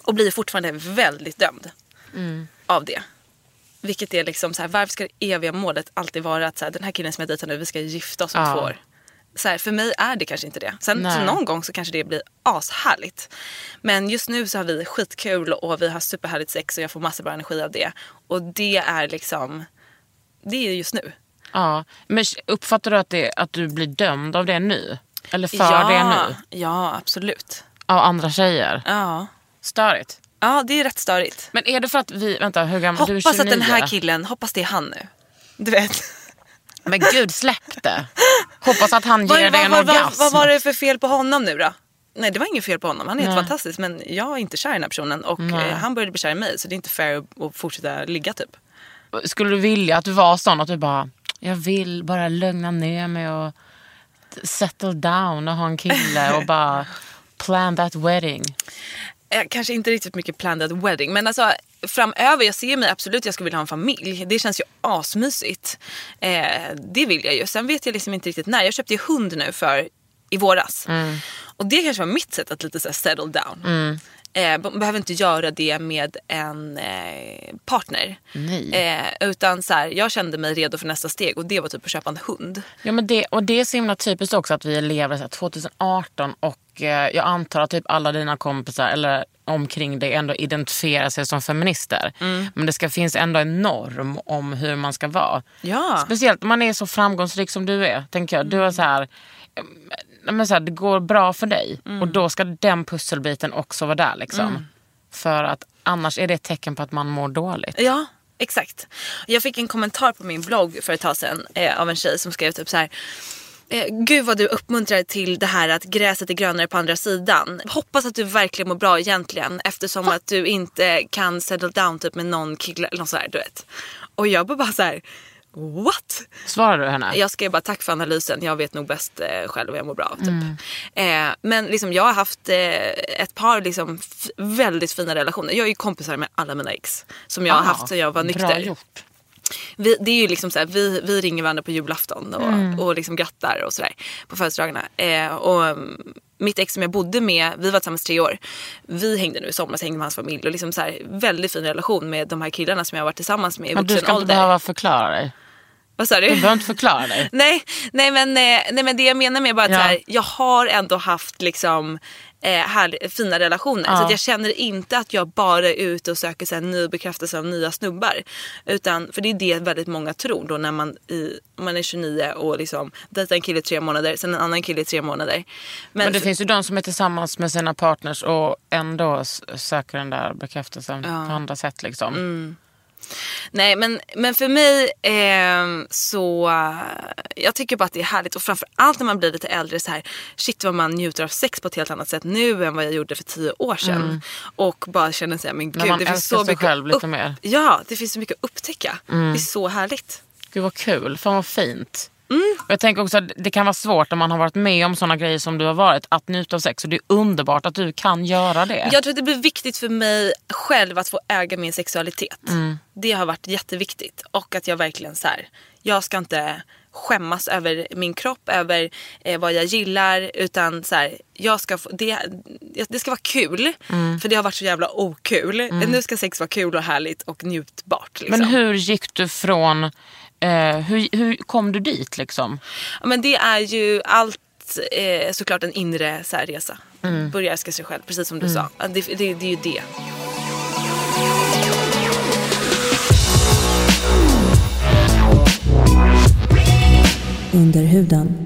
Och blir fortfarande väldigt dömd av det. Vilket är liksom så här, varför ska det eviga målet alltid vara att så här, den här killen som jag dejtar nu, vi ska gifta oss om Ja. två år. Så här, för mig är det kanske inte det. Sen så någon gång så kanske det blir ashärligt. Men just nu så har vi skitkul och vi har superhärligt sex och jag får massor bra energi av det. Och det är liksom, det är just nu. Ja. Men uppfattar du att, det, att du blir dömd av det nu? Eller för ja, det nu? Ja, absolut. Av andra tjejer? Ja. Störigt. ja, det är rätt störigt. Men är det för att vi, vänta hur gammal, du är Hoppas 29? att den här killen, hoppas det är han nu. Du vet. Men gud släpp det. Hoppas att han ger dig en vad, vad, orgasm. vad var det för fel på honom nu då? Nej det var inget fel på honom, han är helt Nej. fantastisk men jag är inte kär i den här personen och Nej. eh, han började bli kär i mig så det är inte fair att, att fortsätta ligga typ. Skulle du vilja att du var sån att du bara, jag vill bara lugna ner mig och settle down och ha en kille och bara plan that wedding. Eh, kanske inte riktigt mycket planned wedding men alltså framöver, jag ser mig absolut jag skulle vilja ha en familj. Det känns ju asmysigt. Eh, det vill jag ju. Sen vet jag liksom inte riktigt när. Jag köpte ju hund nu för i våras. Och det kanske var mitt sätt att lite så settle down. Eh, man behöver inte göra det med en eh, partner. Eh, utan så här, jag kände mig redo för nästa steg och det var typ att köpa en hund. Ja, men det, och det är så himla typiskt också att vi lever så här 2018 och eh, jag antar att typ alla dina kompisar eller omkring dig ändå identifierar sig som feminister. Mm. Men det ska finnas ändå en norm om hur man ska vara. Ja. Speciellt om man är så framgångsrik som du är. Tänker jag. Du är så här, men så här, det går bra för dig Mm. och då ska den pusselbiten också vara där. Liksom. För att annars är det ett tecken på att man mår dåligt. Ja, exakt. Jag fick en kommentar på min blogg för ett tag sedan eh, av en tjej som skrev typ så här. Eh, Gud vad du uppmuntrar till det här att gräset är grönare på andra sidan. Hoppas att du verkligen mår bra egentligen eftersom att du inte kan settle down typ med någon kille eller något sådär du vet. Och jag bara så här. What? Svarar du henne? Jag skrev bara tack för analysen, jag vet nog bäst eh, själv vad jag mår bra av. Typ. Eh, men liksom, jag har haft eh, ett par liksom, väldigt fina relationer. Jag är ju kompisar med alla mina ex som jag har Ah, haft sedan jag var Bra nykter. gjort. Vi, det är ju liksom så här, vi, vi ringer varandra på julafton och, Mm. och liksom grattar och sådär på födelsedagarna. Eh, och mm, mitt ex som jag bodde med, vi var tillsammans tre år. Vi hängde nu i somras, hängde med hans familj och liksom så här, väldigt fin relation med de här killarna som jag har varit tillsammans med i Men du vuxen ska inte ålder. behöva förklara dig. Vad sa du? Du behöver inte förklara dig. Nej, nej, men, eh, nej men det jag menar med bara att Ja. så här, jag har ändå haft liksom eh, här, fina relationer. Så Ja. att jag känner inte att jag bara är ute och söker så här, ny bekräftelse av nya snubbar. Utan, för det är det väldigt många tror då när man, i, man är 29 och liksom dejtar en kille i tre månader, sen en annan kille i tre månader. Men det för- finns ju de som är tillsammans med sina partners och ändå söker den där bekräftelsen på andra sätt. Liksom. Mm. Nej men, men för mig eh, så, jag tycker bara att det är härligt och framförallt när man blir lite äldre så här, shit vad man njuter av sex på ett helt annat sätt nu än vad jag gjorde för tio år sedan. Och bara känner här, men gud Mm. man det finns så sig mycket själv lite upp- mer. Mm. Ja, det finns så mycket att upptäcka. Det är så härligt. Gud vad kul, fan vad fint. Mm. Jag tänker också att det kan vara svårt om man har varit med om sådana grejer som du har varit att njuta av sex. Och det är underbart att du kan göra det. Jag tror att det blir viktigt för mig själv att få äga min sexualitet. Mm. Det har varit jätteviktigt. Och att jag verkligen så här, jag ska inte skämmas över min kropp, över eh, vad jag gillar. Utan så här, jag ska få, det, det ska vara kul. Mm. För det har varit så jävla okul. Nu ska sex vara kul och härligt och njutbart. Liksom. Men hur gick du från, eh, hur, hur kom du dit liksom? Ja, men det är ju allt eh, såklart en inre så här, resa. Mm. Börja älska sig själv, precis som du sa. Ja, Det, det, det är ju det. Under huden.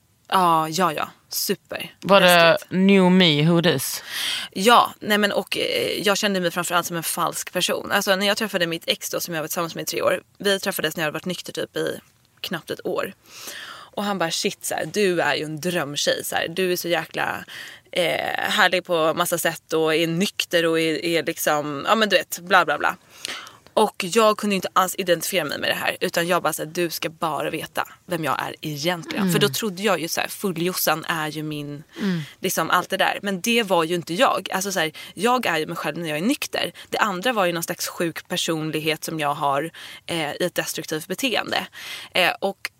Ja, ja, ja. Super. Var det new me who this? Ja, nej men och eh, jag kände mig framförallt som en falsk person. Alltså när jag träffade mitt ex då som jag var tillsammans med i tre år. Vi träffades när jag hade varit nykter typ i knappt ett år. Och han bara shit så här, du är ju en drömtjej. Så här, du är så jäkla eh, härlig på massa sätt och är nykter och är, är liksom, ja men du vet, bla bla bla. Och jag kunde inte alls identifiera mig med det här. Utan jag bara såhär, du ska bara veta vem jag är egentligen. För då trodde jag ju såhär, fulljossan är ju min, liksom allt det där. Men det var ju inte jag. Alltså såhär, jag är ju mig själv när jag är nykter. Det andra var ju någon slags sjuk personlighet som jag har eh, i ett destruktivt beteende. Eh, och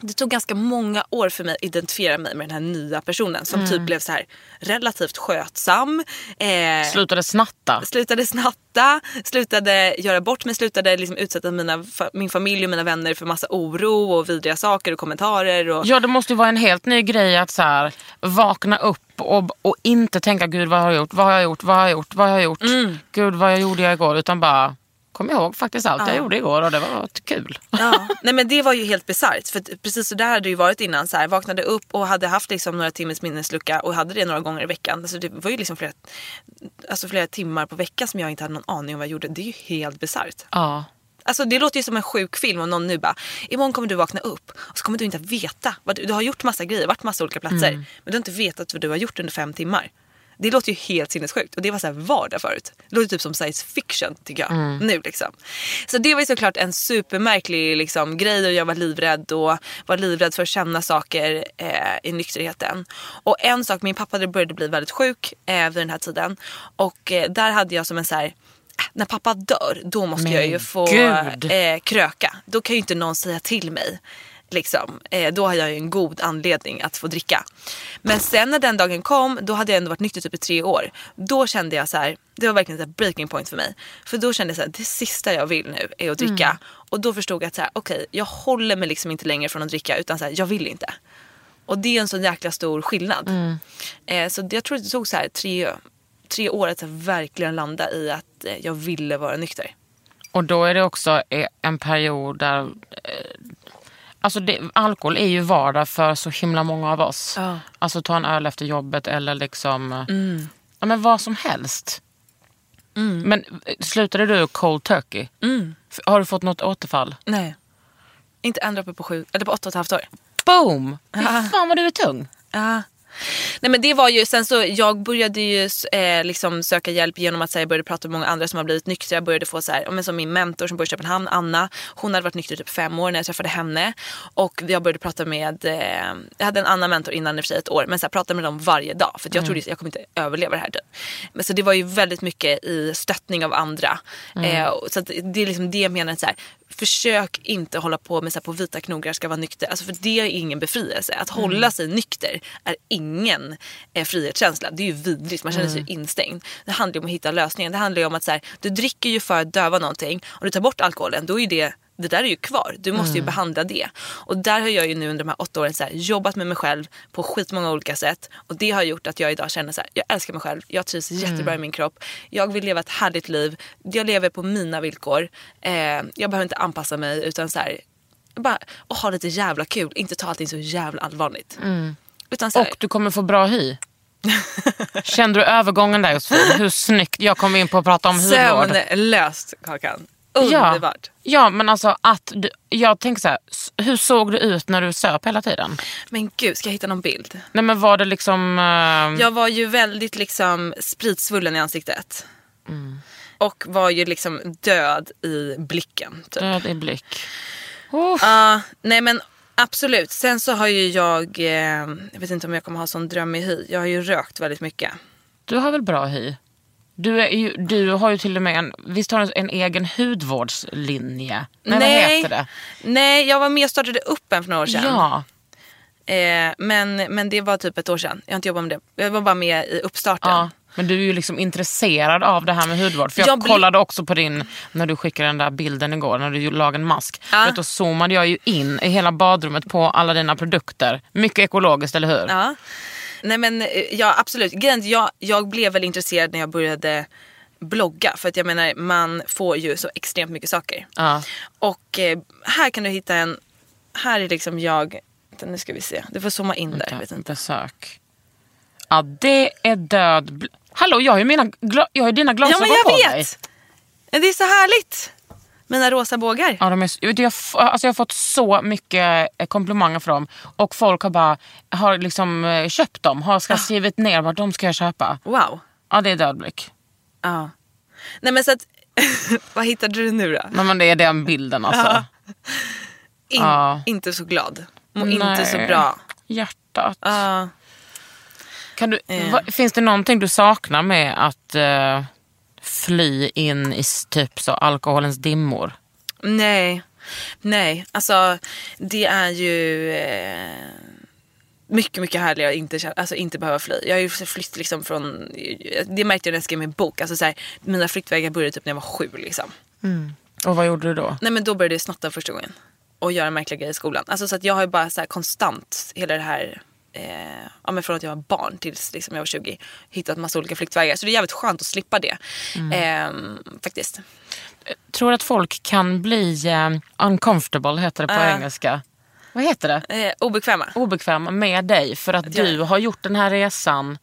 det tog ganska många år för mig att identifiera mig med den här nya personen som typ blev så här relativt skötsam. Eh, Slutade snatta. slutade snatta, slutade göra bort mig, slutade liksom utsätta mina, min familj och mina vänner för massa oro och vidriga saker och kommentarer. Och, Ja det måste ju vara en helt ny grej att så här, vakna upp och, och inte tänka gud vad har jag gjort, vad har jag gjort, vad har jag gjort, vad har jag gjort, gud vad jag gjorde jag igår utan bara kom ihåg faktiskt allt jag gjorde igår och det var kul. Ja, nej men det var ju helt bisarrt. För precis så där hade det ju varit innan. Så här, vaknade upp och hade haft liksom några timmars minneslucka och hade det några gånger i veckan. Alltså det var ju liksom flera, alltså flera timmar på veckan som jag inte hade någon aning om vad jag gjorde. Det är ju helt bisarrt. Ja. Alltså det låter ju som en sjuk film om någon nu bara, imorgon kommer du vakna upp och så kommer du inte veta. Vad du, du har gjort massa grejer, varit massa olika platser. Men du har inte vetat vad du har gjort under fem timmar. Det låter ju helt sinnessjukt och det var så här vardag förut. Det låter typ som science fiction tycker jag. Nu liksom. Så det var ju såklart en supermärklig liksom, grej och jag var livrädd och var livrädd för att känna saker eh, i nykterheten. Och en sak, min pappa började bli väldigt sjuk eh, vid den här tiden och eh, där hade jag som en så här när pappa dör, då måste Men jag ju få eh, kröka. Då kan ju inte någon säga till mig. Liksom. Eh, då har jag ju en god anledning att få dricka. Men sen när den dagen kom, då hade jag ändå varit nykter typ i tre år. Då kände jag så här, det var verkligen ett breaking point för mig. För då kände jag så här, det sista jag vill nu är att dricka. Och då förstod jag att så här, okej, jag håller mig liksom inte längre från att dricka utan så här, jag vill inte. Och det är en sån jäkla stor skillnad. Eh, så jag tror att det tog så här tre, tre år att verkligen landa i att eh, jag ville vara nykter. Och då är det också eh, en period där eh, Alltså det, alkohol är ju vardag för så himla många av oss. Ja. Alltså ta en öl efter jobbet eller liksom eh, ja, men vad som helst. Men eh, slutade du cold turkey? F- Har du fått något återfall? Nej. Inte en droppe på sju, eller på åtta och ett halvt år. Boom! Fy fan vad du är tung. Ja. Nej men det var ju, sen så jag började ju eh, liksom söka hjälp genom att här, jag började prata med många andra som har blivit nyktra. Jag började få så här, men som min mentor som bor i Köpenhamn, Anna. Hon hade varit nykter i typ fem år när jag träffade henne. Och jag började prata med, eh, jag hade en annan mentor innan i och för sig ett år. Men så här, pratade med dem varje dag. För jag trodde jag kommer inte överleva det här. Typ. Men så det var ju väldigt mycket i stöttning av andra. Eh, och så det är liksom det jag menar. Så här, försök inte hålla på med så här, på vita knogar ska vara nykter. Alltså, för det är ingen befrielse. Att hålla sig nykter är ingen eh, frihetskänsla. Det är ju vidrigt. Man känner sig ju instängd. Det handlar ju om att hitta lösningen. Det handlar ju om att så här, du dricker ju för att döva någonting. Om du tar bort alkoholen då är det det där är ju kvar. Du måste ju behandla det. Och där har jag ju nu under de här åtta åren så här, jobbat med mig själv på skitmånga olika sätt. Och det har gjort att jag idag känner så här, jag älskar mig själv. Jag trivs jättebra i min kropp. Jag vill leva ett härligt liv. Jag lever på mina villkor. Eh, jag behöver inte anpassa mig utan så här, bara och ha lite jävla kul. Inte ta allting så jävla allvarligt. Utan så här, Och du kommer få bra hy. Kände du övergången där Josefin? Hur snyggt. Jag kom in på att prata om hudvård. sömnlöst Kakan. Ja, Underbart. ja men alltså att du, jag tänker så här, hur såg du ut när du söp hela tiden? Men gud, ska jag hitta någon bild? Nej men var det liksom... eh, Jag var ju väldigt liksom spritsvullen i ansiktet. Mm. Och var ju liksom död i blicken. Typ. Död i blick. Ja, nej men absolut. Sen så har ju jag, eh, jag vet inte om jag kommer ha sån drömmig hy. Jag har ju rökt väldigt mycket. Du har väl bra hy? Du, ju, du har ju till och med en, visst har du en egen hudvårdslinje? Nej, vad heter det? Nej, jag var med och startade upp en för några år sedan. Ja. Eh, men, men det var typ ett år sedan. Jag har inte jobbat med det. Jag var bara med i uppstarten. ja. Men du är ju liksom intresserad av det här med hudvård. För jag, Jag kollade också på din, när du skickade den där bilden igår, när du lagade en mask. Ja. Vet, då zoomade jag ju in i hela badrummet på alla dina produkter. Mycket ekologiskt, eller hur? Ja. Nej men eh, ja absolut. Jag, jag blev väl intresserad när jag började blogga. För att jag menar man får ju så extremt mycket saker. Ja. Och eh, här kan du hitta en, här är liksom jag, nu ska vi se. Du får zooma in där. Vänta, Vet inte. Besök. Ja, det är död... Hallå, jag har ju, mina jag har dina Ja glasögon men på jag mig. vet! Det är så härligt. Mina rosa bågar. Ja, de är, jag, vet, jag, f- alltså jag har fått så mycket eh, komplimanger för dem. Och folk har bara har liksom eh, köpt dem. Har ska skrivit ner vad de ska jag köpa. Wow. Ja, det är dödblick. Ja. Nej men så att, vad hittade du nu då? Men, men det är den bilden alltså. In, Ja. Inte så glad. Inte Nej. så bra. Hjärtat. Ja. Kan du, Eh. va, finns det någonting du saknar med att eh, fly in i typ så alkoholens dimmor? Nej. Nej, alltså det är ju eh, mycket, mycket härligare att inte, alltså, inte behöva fly. Jag har ju flytt liksom från, det märkte jag när jag skrev min bok. Alltså, så här, mina flyktvägar började typ när jag var sju. Liksom. Och vad gjorde du då? Nej men då började jag snatta första gången. Och göra märkliga grejer i skolan. Alltså, så att jag har ju bara så här konstant hela det här Eh, ja, men från att jag var barn tills liksom, jag var 20 hittat massa olika flyktvägar. Så det är jävligt skönt att slippa det. Eh, faktiskt. Tror att folk kan bli eh, uncomfortable, heter det på Äh. engelska. Vad heter det? Eh, obekväma. Obekväma med dig för att jag- du har gjort den här resan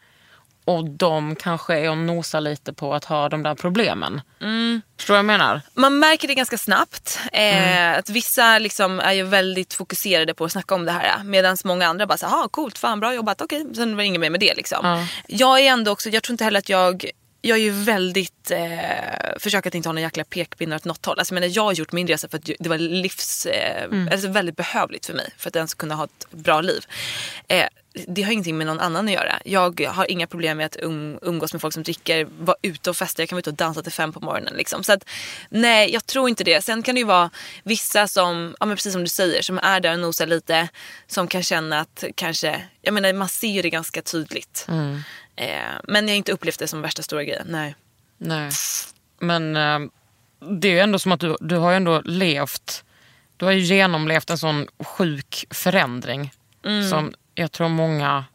och de kanske är och nosar lite på att ha de där problemen. Mm. Förstår du vad jag menar? Man märker det ganska snabbt. Eh, Mm. Att vissa liksom är ju väldigt fokuserade på att snacka om det här. Medan många andra bara såhär, coolt, fan bra jobbat, okej. Sen var det inget mer med det liksom. Ja. Jag är ändå också, jag tror inte heller att jag jag är ju väldigt, eh, försöker att inte ha några jäkla pekpinnar åt något håll. Alltså, jag, menar, jag har gjort min resa för att det var livs, eh, Mm. alltså väldigt behövligt för mig. För att ens kunna ha ett bra liv. Eh, det har ingenting med någon annan att göra. Jag har inga problem med att um, umgås med folk som dricker, vara ute och festa. Jag kan vara ute och dansa till fem på morgonen. Liksom. Så att, nej, jag tror inte det. Sen kan det ju vara vissa som, ja, men precis som du säger, som är där och nosar lite. Som kan känna att kanske, jag menar man ser ju det ganska tydligt. Eh, men jag har inte upplevt det som värsta stora grejen. Nej. Nej. Men eh, det är ju ändå som att du, du har ju ändå levt, du har ju genomlevt en sån sjuk förändring Mm. som jag tror många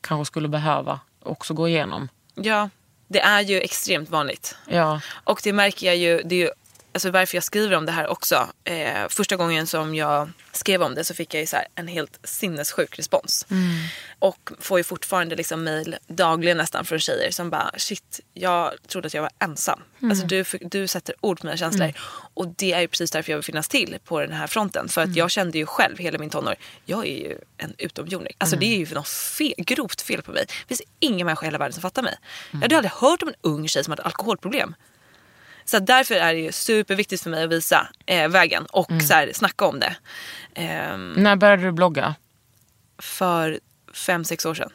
kanske skulle behöva också gå igenom. Ja, det är ju extremt vanligt. Ja. Och det märker jag ju, det är ju alltså varför jag skriver om det här också. Eh, första gången som jag skrev om det så fick jag ju så en helt sinnessjuk respons. Och får ju fortfarande liksom mail dagligen nästan från tjejer som bara shit, jag trodde att jag var ensam. Alltså du, du sätter ord på mina känslor. Och det är ju precis därför jag vill finnas till på den här fronten. För att jag kände ju själv hela min tonår, jag är ju en utomjording. Alltså det är ju något fel, grovt fel på mig. Det finns ingen människa i hela världen som fattar mig. Jag hade aldrig hört om en ung tjej som hade alkoholproblem. Så därför är det ju superviktigt för mig att visa eh, vägen och så här, snacka om det. Ehm, När började du blogga? för fem, sex år sedan.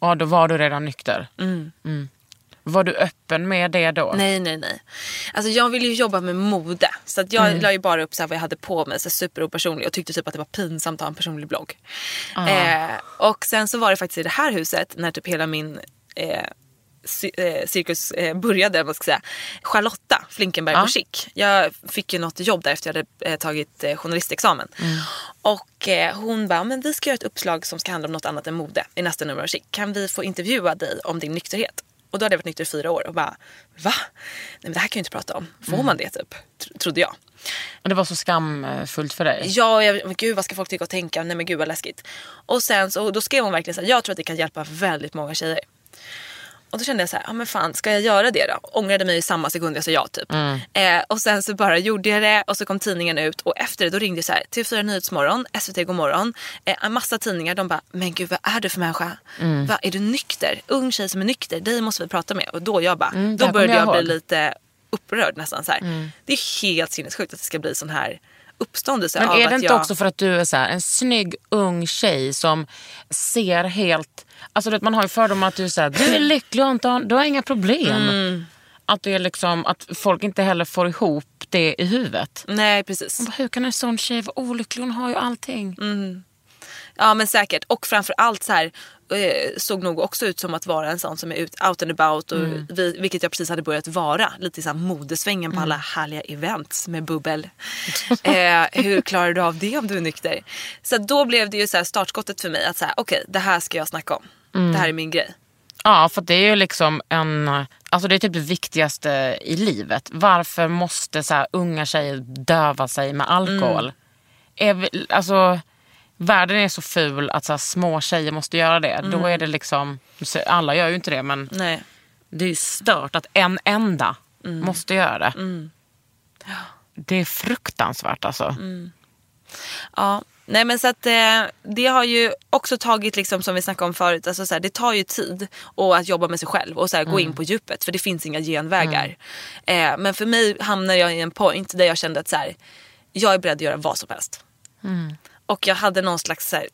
Ja, då var du redan nykter. Mm. Var du öppen med det då? Nej, nej, nej. Alltså jag ville ju jobba med mode. Så att jag la ju bara upp så vad jag hade på mig, så superopersonlig och tyckte typ att det var pinsamt att ha en personlig blogg. Eh, och sen så var det faktiskt i det här huset när typ hela min eh, eh, cirkus eh, började, vad ska jag säga. Charlotta Flinkenberg Ja. på Chic. Jag fick ju något jobb där efter jag hade eh, tagit eh, journalistexamen. Och eh, hon bara, men vi ska göra ett uppslag som ska handla om något annat än mode i nästa nummer av Chic. Kan vi få intervjua dig om din nykterhet? Och då hade jag varit nykter i fyra år och bara, va? Nej men det här kan jag inte prata om. Får man det typ? Tr- trodde jag. Och Det var så skamfullt för dig? Ja, jag, men gud vad ska folk tycka och tänka? Nej men gud vad läskigt. Och sen så då skrev hon verkligen så här, jag tror att det kan hjälpa väldigt många tjejer. Och då kände jag så här, ja men fan ska jag göra det då? Ångrade mig i samma sekund jag sa ja typ. Eh, och sen så bara gjorde jag det och så kom tidningen ut och efter det då ringde så här TV4 Nyhetsmorgon, SVT Godmorgon, eh, en massa tidningar. De bara, men gud vad är du för människa? Va, är du nykter? Ung tjej som är nykter, dig måste vi prata med. Och då jag bara, det då började jag, jag bli lite upprörd nästan så här. Det är helt sinnessjukt att det ska bli sån här uppståndelse Men är det inte jag... också för att du är så här, en snygg ung tjej som ser helt... Alltså du vet, man har ju fördomar att du är så här, du är lycklig och inte har, du har inga problem. Mm. Att, du är liksom, att folk inte heller får ihop det i huvudet. Nej precis. Bara, Hur kan en sån tjej vara olycklig? Hon har ju allting. Mm. Ja men säkert. Och framför allt så här eh, såg nog också ut som att vara en sån som är ut, out and about. Och Mm. vi, vilket jag precis hade börjat vara. Lite i så modesvängen på Mm. alla härliga events med bubbel. eh, hur klarar du av det om du är nykter? Så då blev det ju så här startskottet för mig. Att så här, okej det här ska jag snacka om. Mm. Det här är min grej. Ja, för det är ju liksom en... Alltså det är typ det viktigaste i livet. Varför måste så här unga tjejer döva sig med alkohol? Mm. Är vi, alltså, världen är så ful att så här, små tjejer måste göra det. Då Mm. är det liksom... Alla gör ju inte det, men Nej. det är ju stört att en enda Mm. måste göra det. Det är fruktansvärt alltså. Mm. Ja, nej men så att eh, det har ju också tagit liksom som vi snackade om förut, alltså så här, det tar ju tid och att jobba med sig själv och så här, gå in på djupet för det finns inga genvägar. Eh, men för mig hamnade jag i en point där jag kände att så här, jag är beredd att göra vad som helst. Och jag hade någon slags så här,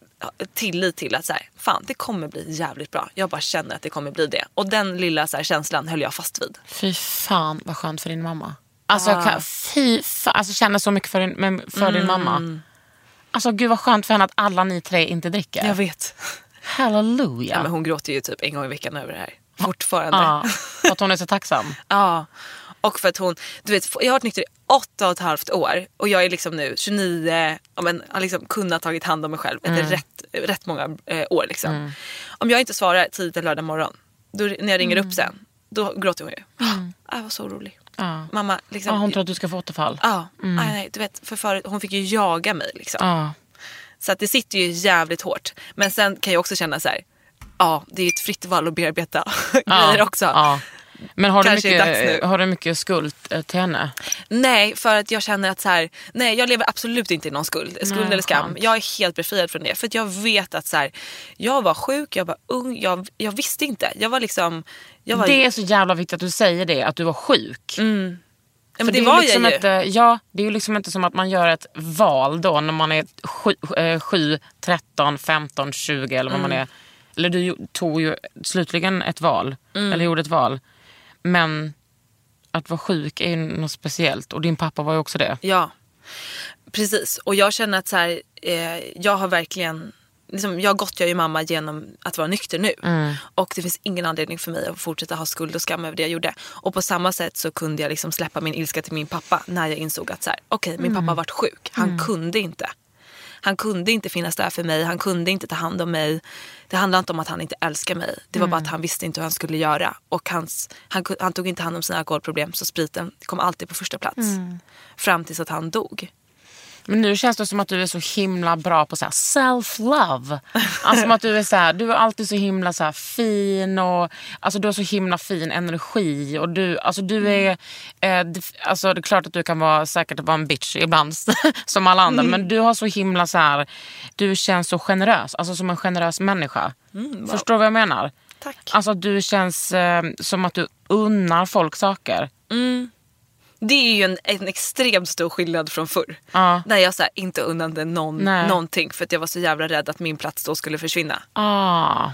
tillit till att så här, fan det kommer bli jävligt bra. Jag bara känner att det kommer bli det. Och den lilla så här, känslan höll jag fast vid. Fy fan vad skönt för din mamma. Alltså, kan, fy fa- alltså känner så mycket för din, för din mamma. Alltså gud vad skönt för henne att alla ni tre inte dricker. Jag vet. Halleluja. Ja, men hon gråter ju typ en gång i veckan över det här. Fortfarande. Ja, för att hon är så tacksam. Ja. Och för att hon, du vet, jag har varit nykter i åtta och ett halvt år och jag är liksom nu 29, ja, men, har liksom kunnat tagit hand om mig själv Mm. efter rätt, rätt många eh, år. Liksom. Om jag inte svarar tidigt en lördag morgon, då, när jag ringer upp sen, då gråter hon ju. Mm. Jag var så orolig. Ja. Mamma, liksom, Ja, hon tror att du ska få återfall. Ja, nej, nej, du vet, för förut, hon fick ju jaga mig. Liksom. Ja. Så att det sitter ju jävligt hårt. Men sen kan jag också känna så här, ja det är ett fritt val att bearbeta grejer också. Ja. Men har du, Kanske dags mycket, har du mycket skuld eh, till henne? Nej, för att jag känner att så här, nej jag lever absolut inte i någon skuld, skuld Nej, eller skam. skönt. Jag är helt befriad från det. För att jag vet att så här, jag var sjuk, jag var ung, jag, jag visste inte. Jag var liksom... Var, Det är så jävla viktigt att du säger det, att du var sjuk. men För det, är var liksom jag ju. Inte, ja, det är ju liksom inte som att man gör ett val då när man är 7, 13, 15, 20 eller vad man Mm. är. Eller du tog ju slutligen ett val, Mm. eller gjorde ett val. Men att vara sjuk är ju något speciellt och din pappa var ju också det. Ja, precis. Och jag känner att så här, eh, jag har verkligen... Liksom, jag gottgör ju mamma genom att vara nykter nu. Och det finns ingen anledning för mig att fortsätta ha skuld och skam över det jag gjorde. Och på samma sätt så kunde jag liksom släppa min ilska till min pappa när jag insåg att så här, okej, min pappa har varit sjuk. Han kunde inte. Han kunde inte finnas där för mig, han kunde inte ta hand om mig. Det handlade inte om att han inte älskar mig. Det var bara att han visste inte hur han skulle göra. Och hans, han, han tog inte hand om sina alkoholproblem så spriten kom alltid på första plats. Fram tills att han dog. Men nu känns det som att du är så himla bra på så här self-love. Alltså som att du är så här, du är alltid så himla så fin och alltså du har så himla fin energi och du, alltså du är, eh, alltså det är klart att du kan vara säkert vara en bitch ibland som alla andra men du har så himla så här, du känns så generös, alltså som en generös människa. Förstår du vad jag menar? Tack. Alltså du känns eh, som att du unnar folk saker. Det är ju en, en extremt stor skillnad från förr. Ja. När jag så här, inte unnade någon, Nej. någonting för att jag var så jävla rädd att min plats då skulle försvinna. Ah.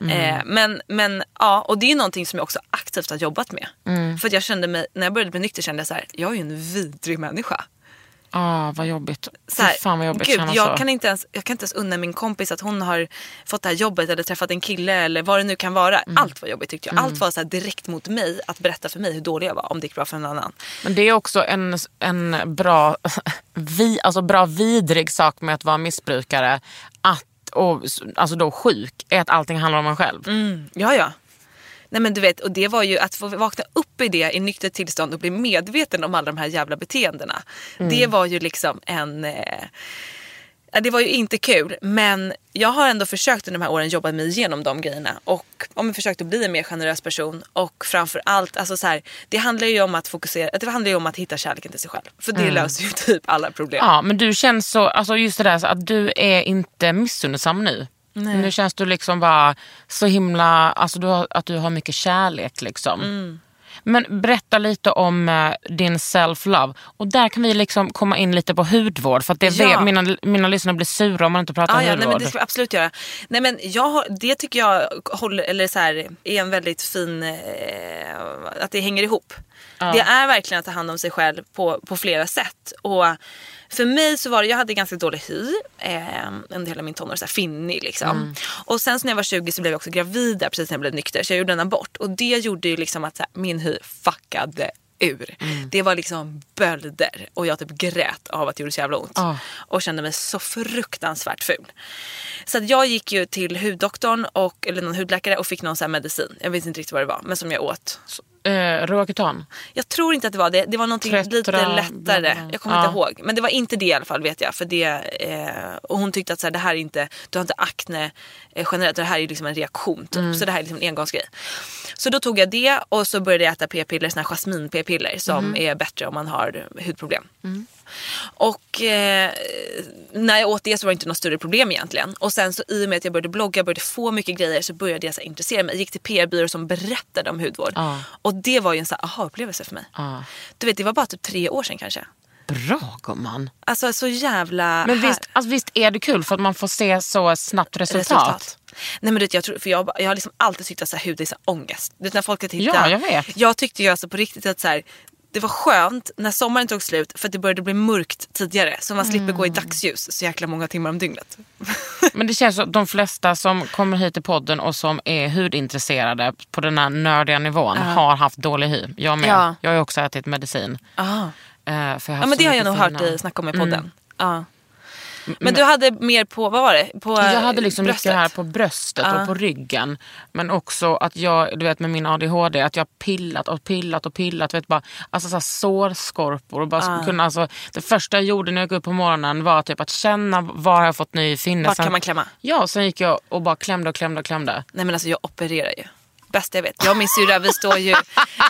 Eh, men, men ja, och det är någonting som jag också aktivt har jobbat med. Mm. För jag kände mig, när jag började bli nykter kände jag så här, jag är ju en vidrig människa. Ah, vad jobbigt. Så här, fan vad jobbigt gud, jag, så. kan inte ens, jag kan inte ens unna min kompis att hon har fått det här jobbet eller träffat en kille eller vad det nu kan vara. Mm. Allt var jobbigt tyckte jag. Allt var så direkt mot mig att berätta för mig hur dålig jag var om det gick bra för en annan. Men det är också en, en bra, vi, alltså bra vidrig sak med att vara missbrukare. Att, och, alltså då sjuk, är att allting handlar om en själv. Ja, ja. Nej men du vet, och det var ju att få vakna upp i det i nyktert tillstånd och bli medveten om alla de här jävla beteendena. Det var ju liksom en... Eh, det var ju inte kul men jag har ändå försökt under de här åren jobba mig igenom de grejerna och ja, men försökt att bli en mer generös person och framför allt, alltså så här, det handlar ju om att fokusera, det handlar ju om att hitta kärleken till sig själv. För det löser ju typ alla problem. Ja, men du känns så, alltså just det där att du är inte missunnsam nu. Nu känns du liksom bara så himla, alltså du har, att du har mycket kärlek liksom. Mm. Men berätta lite om eh, din self-love. Och där kan vi liksom komma in lite på hudvård. För att det Ja. vet, mina, mina lyssnare blir sura om man inte pratar Ah, om ja, hudvård. nej, men det ska vi absolut göra. Nej, men jag det tycker jag håller, eller så här, är en väldigt fin... Eh, att det hänger ihop. Det är verkligen att ta hand om sig själv på, på flera sätt. Och för mig så var det, jag hade ganska dålig hy eh, under hela min tonår, så här finnig liksom. Och sen så när jag var 20 så blev jag också gravid där precis när jag blev nykter så jag gjorde en abort. Och det gjorde ju liksom att så här, min hy fuckade ur. Det var liksom bölder och jag typ grät av att det gjorde så jävla ont. Ah. Och kände mig så fruktansvärt ful. Så jag gick ju till huddoktorn och, eller någon hudläkare och fick någon så medicin. Jag vet inte riktigt vad det var men som jag åt. Eh, Roaketan. Jag tror inte att det var det. Det var Tröttra, lite lättare. Jag kommer Ja. inte ihåg. Men det var inte det i alla fall vet jag. För det, eh, och hon tyckte att så här, det här är inte, du har inte akne eh, generellt. Det här är liksom en reaktion typ. Mm. Så det här är liksom en engångsgrej. Så då tog jag det och så började jag äta p-piller, såna här jasmin-p-piller som Mm. är bättre om man har hudproblem. Och eh, när jag åt det så var det inte något större problem egentligen. Och sen så i och med att jag började blogga, började få mycket grejer så började jag så intressera mig. Jag gick till PR-byråer som berättade om hudvård. Ja. Och det var ju en så aha-upplevelse för mig. Ja. Du vet det var bara typ tre år sedan kanske. Bra gumman. Alltså så jävla Men visst, alltså, visst är det kul för att man får se så snabbt resultat. Nej men du vet, jag, tror, för jag, jag har liksom alltid tyckt att så här, hud är så här, ångest. Du vet när folk har tittat. Ja, jag vet. Jag tyckte ju alltså på riktigt att så här, det var skönt när sommaren tog slut för att det började bli mörkt tidigare. Så man slipper gå i Mm. dagsljus så jäkla många timmar om dygnet. Men det känns som att de flesta som kommer hit till podden och som är hudintresserade på den här nördiga nivån har haft dålig hy. Jag med. Ja. Jag har också ätit medicin. Jag haft Ja men det har jag nog hört Mm. dig snacka om i podden. Ja. Men du hade mer på, vad var det? På Jag hade liksom bröstet? mycket här på bröstet Ja. och på ryggen. Men också att jag, du vet med min ADHD, att jag pillat och pillat och pillat. Vet, bara, alltså så här sårskorpor. Och bara kunna, alltså, det första jag gjorde när jag gick upp på morgonen var typ att känna var jag fått ny finne. Sen- kan man klämma? Ja, sen gick jag och bara klämde och klämde och klämde. Nej men alltså jag opererar ju. Bästa jag vet. Jag och min syrra vi står ju,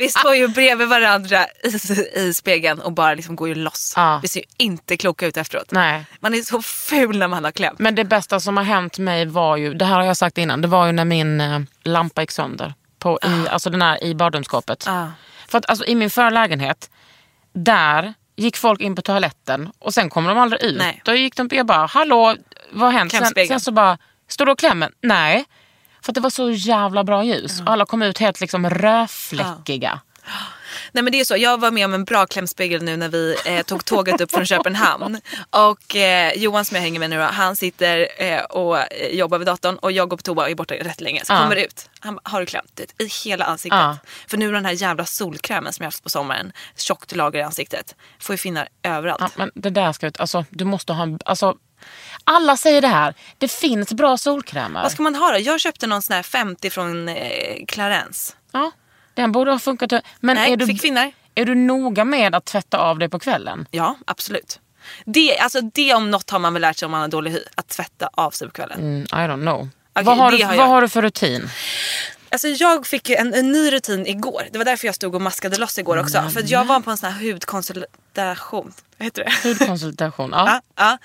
vi står ju bredvid varandra i, i spegeln och bara liksom går ju loss. Ja. Vi ser ju inte kloka ut efteråt. Nej. Man är så ful när man har klämt. Men det bästa som har hänt mig var ju, det här har jag sagt innan, det var ju när min eh, lampa gick sönder. På, i, alltså den här i badrumsskåpet. Ah. För att alltså, i min förra lägenhet, där gick folk in på toaletten och sen kom de aldrig ut. Nej. Då gick de, jag bara, hallå, vad har hänt? Sen, sen så bara, står du och klämmer? Nej. För att det var så jävla bra ljus. Och alla kom ut helt liksom rödfläckiga. Nej men det är så, jag var med om en bra klämspegel nu när vi eh, tog tåget upp från Köpenhamn. Och eh, Johan som jag hänger med nu då, han sitter eh, och jobbar vid datorn och jag går på toa och är borta rätt länge. Så Ja. kommer ut, han har du klämt det i hela ansiktet? Ja. För nu den här jävla solkrämen som jag haft på sommaren, tjockt lager i ansiktet, får ju finnar överallt. Ja, men det där ska ut, alltså du måste ha en, alltså alla säger det här, det finns bra solkrämer. Vad ska man ha då? Jag köpte någon sån här 50 från eh, Clarence. Ja, den borde ha funkat. Men Nej, är, du, fick finnar. är du noga med att tvätta av det på kvällen? Ja, absolut. Det, alltså det om något har man väl lärt sig om man har dålig hy. Att tvätta av sig på kvällen. Mm, I don't know. Okej, vad har, du, har vad har du för rutin? Alltså jag fick en, en ny rutin igår. Det var därför jag stod och maskade loss igår också. För att jag var på en sån här hudkonsultation. Vad heter det? Hudkonsultation. Ja. ja,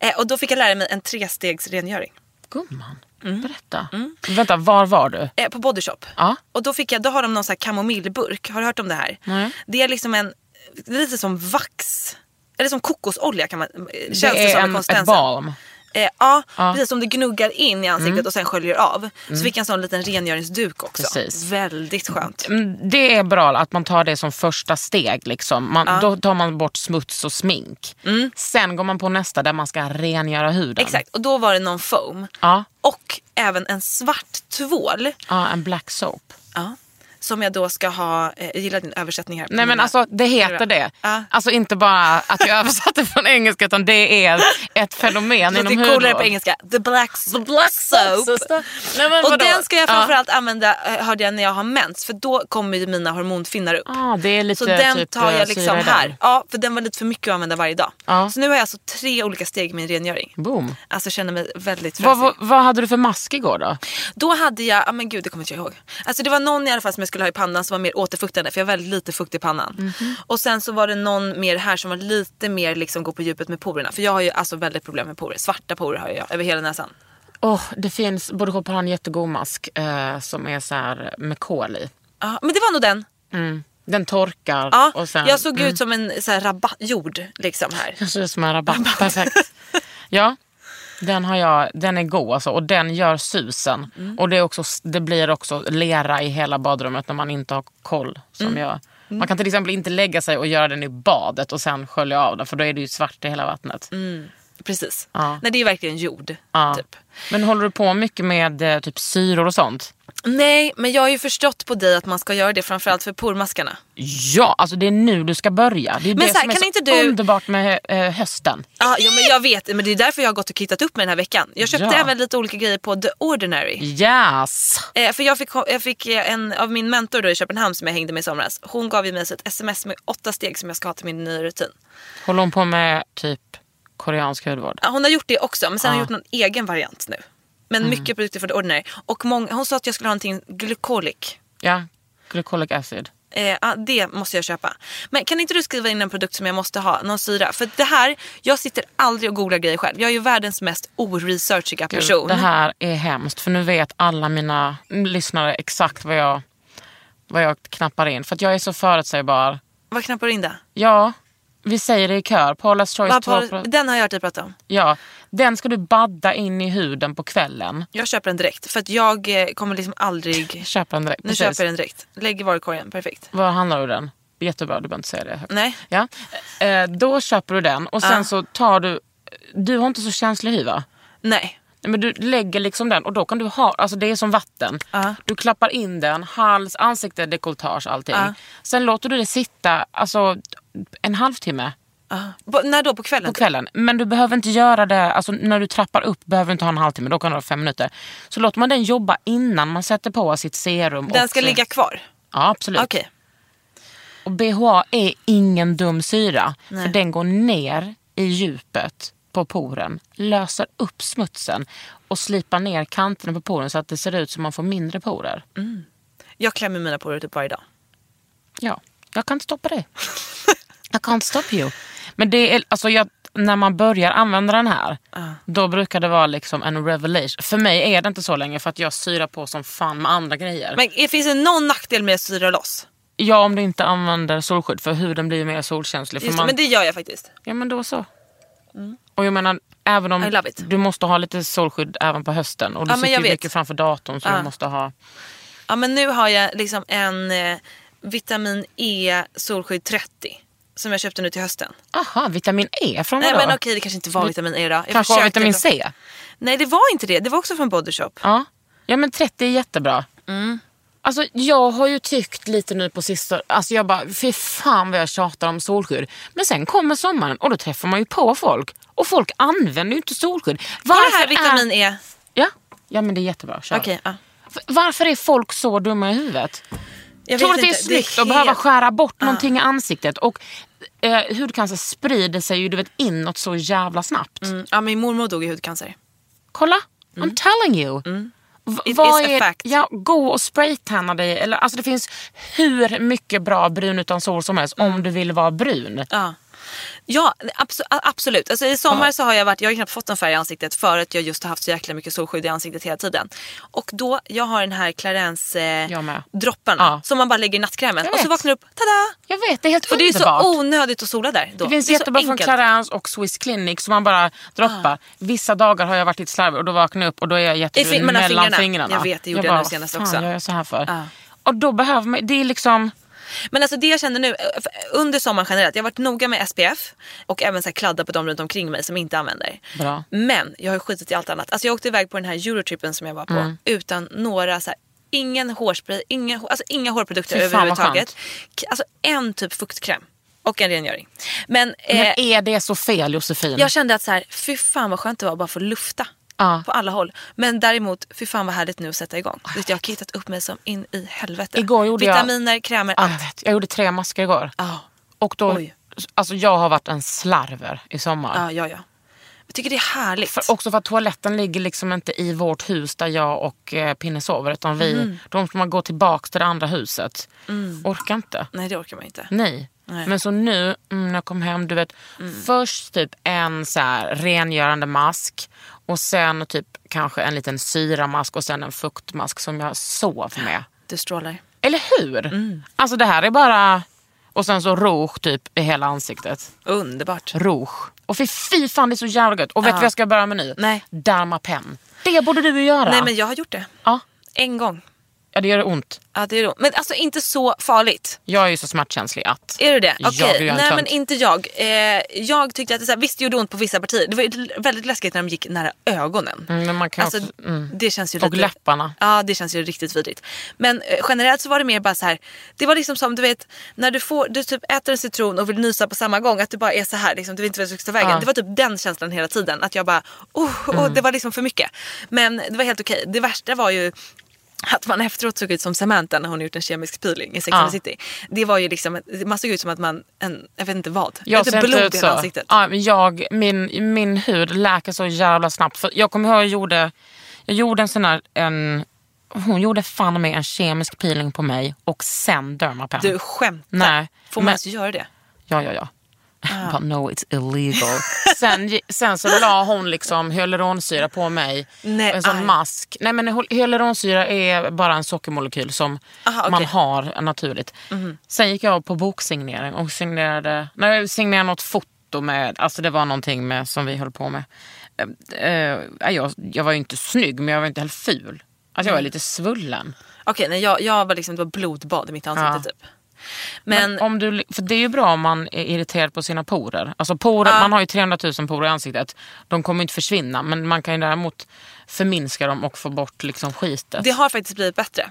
ja. Eh, och då fick jag lära mig en trestegsrengöring. Gumman, Mm. berätta. Vänta, var var du? Eh, på Body Shop. Ja. Och då, fick jag, då har de någon sån här kamomillburk. Har du hört om det här? Nej. Det är liksom en, lite som vax. Eller som kokosolja kan man, eh, känns det, det är som en, ett balm. Eh, ja, Ja. precis som det gnuggar in i ansiktet och sen sköljer av. Så fick jag en sån liten rengöringsduk också. Precis. Väldigt skönt. Mm, Det är bra att man tar det som första steg. Liksom. Man, Då tar man bort smuts och smink. Sen går man på nästa där man ska rengöra huden. Mm. Exakt, och då var det någon foam. Ja, Och även en svart tvål. ja en black soap. Ja. Som jag då ska ha, eh, jag gillar din översättning här. Nej men alltså det heter det. Ja. Alltså inte bara att jag översatte från engelska utan det är ett fenomen inom det är coolare hudvård. på engelska. The black, the black soap. Nej, men Och vadå? den ska jag Ja. framförallt använda eh, hörde jag när jag har mens. För då kommer ju mina hormonfinnar upp. Ah, det är lite Så den typ, tar eh, jag syra liksom här. den. Ja, för den var lite för mycket att använda varje dag. Ja. Så nu har jag alltså tre olika steg i min rengöring. Boom. Alltså känner mig väldigt Vad, fräsig. vad, vad hade du för mask igår då? Då hade jag, ja men gud det kommer inte jag ihåg. Alltså det var någon i alla fall som jag skulle ha i pannan som var mer återfuktande för jag har väldigt lite fukt i pannan. Mhm. Och sen så var det någon mer här som var lite mer liksom gå på djupet med porerna. För jag har ju alltså väldigt problem med porer. Svarta porer har jag över hela näsan. Oh, det finns, borde gå på en jättegod mask eh, som är så här med kol i. Ja, men det var nog den. Mm. Den torkar Ja, och sen... jag såg ut som en så här rabatt, jord liksom här. Jag ser ut som en rabatt. Perfekt. Ja, den, har jag, den är god alltså, och den gör susen. Mm. Och det, är också, det blir också lera i hela badrummet när man inte har koll. Som Mm. jag. Man kan till exempel inte lägga sig och göra den i badet och sen skölja av den för då är det ju svart i hela vattnet. Precis. Ja. Nej det är verkligen jord. Ja. Typ. Men håller du på mycket med eh, typ syror och sånt? Nej men jag har ju förstått på dig att man ska göra det framförallt för pormaskarna. Ja, alltså det är nu du ska börja. Det är Men det så här, som är så inte du- underbart med eh, hösten. Ja, ja men jag vet, men det är därför jag har gått och kittat upp mig den här veckan. Jag köpte Ja. även lite olika grejer på The Ordinary. Yes! Eh, för jag fick, jag fick eh, en av min mentor då i Köpenhamn som jag hängde med i somras. Hon gav ju mig ett sms med åtta steg som jag ska ha till min nya rutin. Håller hon på med typ koreansk hudvård? Ja, hon har gjort det också men sen har Ja. hon gjort någon egen variant nu. Men mycket produkter för The Ordinary. Och många, hon sa att jag skulle ha någonting glykolic. Ja, glycolic acid. Eh, ja, det måste jag köpa. Men kan inte du skriva in en produkt som jag måste ha? Någon syra? För det här, jag sitter aldrig och googlar grejer själv. Jag är ju världens mest oresearchiga person. Det här är hemskt för nu vet alla mina lyssnare exakt vad jag, vad jag knappar in. För att jag är så förutsägbar. Vad knappar du in där? Ja, vi säger det i kör. Paula's Choice Vad 2 par- Den har jag hört dig prata om. Ja, den ska du badda in i huden på kvällen. Jag köper den direkt. För att jag eh, kommer liksom aldrig... Köp den direkt. Nu Precis. köper jag den direkt. Lägg i varukorgen, perfekt. Vad handlar du den? Jättebra, du behöver inte säga det högt. Nej. Ja. Eh, då köper du den och sen Ja. så tar du... Du har inte så känslig hy va? Nej. Men du lägger liksom den och då kan du ha, alltså det är som vatten. Ja. Du klappar in den, hals, ansikte, dekolletage, allting. Ja. Sen låter du det sitta alltså, en halvtimme. På, när då? På kvällen? på kvällen. Men du behöver inte göra det, alltså när du trappar upp behöver du inte ha en halvtimme, då kan du ha fem minuter. Så låter man den jobba innan man sätter på sitt serum. Den och- ska ligga kvar? Ja absolut. Okej. Och BHA är ingen dum syra. Nej. För den går ner i djupet på poren, löser upp smutsen och slipar ner kanterna på poren så att det ser ut som man får mindre porer. Jag klämmer mina porer typ varje dag. Ja, jag kan inte stoppa det. jag can't stop you. Men det är, alltså jag, när man börjar använda den här, då brukar det vara liksom en revelation. För mig är det inte så länge för att jag syrar på som fan med andra grejer. Men finns det någon nackdel med att syra loss? Ja, om du inte använder solskydd för huden blir mer solkänslig. Just, man, Men det gör jag faktiskt. Ja men då så. Och jag menar, även om I du måste ha lite solskydd även på hösten och du Ja, sitter mycket framför datorn så Ja. du måste ha... Ja men nu har jag liksom en eh, vitamin E solskydd 30. Som jag köpte nu till hösten. Aha, vitamin E från Nej vadå? men okej det kanske inte var vitamin E då. Jag Kanske försökte vitamin då. C? Nej det var inte det. Det var också från Body Shop. Ja. ja men 30 är jättebra. Mm. Alltså jag har ju tyckt lite nu på sista... Alltså jag bara, fy fan vad jag tjatar om solskydd. Men sen kommer sommaren och då träffar man ju på folk. Och folk använder ju inte solskydd. Var det här är- vitamin E? Ja, ja men det är jättebra. Kör. Okej, ja. Varför är folk så dumma i huvudet? Jag tror att det är snyggt helt- att behöva skära bort någonting i ansiktet. Och eh, hudcancer sprider sig ju du vet, inåt så jävla snabbt. Mm. Ja min mormor dog i hudcancer. Kolla, I'm telling you. V- Mm. It vad is a är, fact. Ja, gå och spraytanna dig. Eller, alltså det finns hur mycket bra brun utan sol som helst Mm. om du vill vara brun. Ja. Ja, abso- absolut. Alltså, I sommar så har jag varit, jag har knappt fått någon färg i ansiktet för att jag just har haft så jäkla mycket solskydd i ansiktet hela tiden. Och då, jag har den här Clarence eh, Jag dropparna Ja. som man bara lägger i nattkrämen. Jag Och så vaknar du upp, tada! Jag vet, det är helt Och det är underbart. så onödigt att sola där. Då. Det finns så jättebra från. Clarence och Swiss Clinic som man bara droppar. Vissa dagar har jag varit lite slarvig och då vaknar jag upp och då är jag jättebrun mellan fingrarna. fingrarna. Jag vet, det gjorde jag bara, nu senast "Vad fan också." gör jag så här för? Ja. Och då behöver man, det är liksom... Men alltså det jag kände nu, eh, under sommaren generellt, jag har varit noga med SPF och även så kladda på dem runt omkring mig som inte använder. Bra. Men jag har skitit i allt annat. Alltså jag åkte iväg på den här Eurotrippen som jag var på Mm. utan några så här, Ingen hårspray, inga, alltså inga hårprodukter överhuvudtaget. Alltså en typ fuktkräm och en rengöring. Men, Men eh, är det så fel Josefin? jag kände att så här, fy fan vad skönt det var att bara få lufta. Ja. På alla håll. Men däremot, fy fan vad härligt nu att sätta igång. Vet, jag har kittat upp mig som in i helvete. Igår gjorde jag- Vitaminer, krämer, Ja, allt. jag, vet. jag gjorde tre masker igår. Ja. Och då, Oj. alltså jag har varit en slarver i sommar. Ja, ja, ja. Jag tycker det är härligt. För, också för att toaletten ligger liksom inte i vårt hus där jag och eh, Pinne sover. Utan vi, Mm. då måste man gå tillbaka till det andra huset. Orkar inte. Nej, det orkar man inte. Nej. Nej. Mm. Men så nu mm, när jag kom hem, du vet. Först typ en så här rengörande mask. Och sen typ kanske en liten syramask och sen en fuktmask som jag sov med. Du strålar. Eller hur? Mm. Alltså det här är bara... Och sen så rouge typ i hela ansiktet. Underbart. Rouge. Och fy, fy fan det är så jävla gött. Och vet du Ja. vad jag ska börja med nu? Nej. Dermapen. Det borde du göra. Nej, men jag har gjort det. ja. En gång. Ja, det gör ont. Ja, det är då. Men alltså inte så farligt. Jag är ju så smärtkänslig att... Är du det? Okej. en Nej men inte jag. Eh, jag tyckte att det så här, visst det gjorde ont på vissa partier. Det var ju väldigt läskigt när de gick nära ögonen. Mm, men man kan Alltså, också, mm. det känns ju Och lite... läpparna. Ja det känns ju riktigt vidrigt. Men eh, generellt så var det mer bara så här. Det var liksom som du vet när du får, du typ äter en citron och vill nysa på samma gång. Att du bara är så här liksom, du vet inte vart du ska ta vägen. Ja. Det var typ den känslan hela tiden. Att jag bara, oh, oh, Mm. det var liksom för mycket. Men det var helt okej. Det värsta var ju att man efteråt såg ut som Samantha när hon gjort en kemisk peeling i Sex and the City. Det var ju liksom, man såg ut som att man, en, jag vet inte vad. Jag Lite blod ut i så. ansiktet. Ja, jag, min, min hud läker så jävla snabbt. För jag kommer ihåg jag gjorde, jag gjorde en sån här, en, hon gjorde fan med en kemisk peeling på mig och sen Dermapen. Du skämtar. Nej, Får man ens göra det? Ja, ja, ja. Ah. But no, it's illegal. sen, sen så la hon liksom hyaluronsyra på mig. Nej, en sån aj. mask. Nej men hy- hyaluronsyra är bara en sockermolekyl som Aha. Mhm. man har naturligt. Sen gick jag på boksignering och signerade, nej, jag signerade något foto med, alltså det var någonting med, som vi höll på med. Eh, jag, jag var ju inte snygg men jag var inte heller ful. Alltså jag var lite svullen. Okej, nej, jag, jag var liksom, det var blodbad i mitt ansikte Ja. typ. Men, Om du, för det är ju bra om man är irriterad på sina porer. Alltså porer Man har ju 300 000 porer i ansiktet. De kommer inte försvinna men man kan ju däremot förminska dem och få bort liksom skitet. det har faktiskt blivit bättre.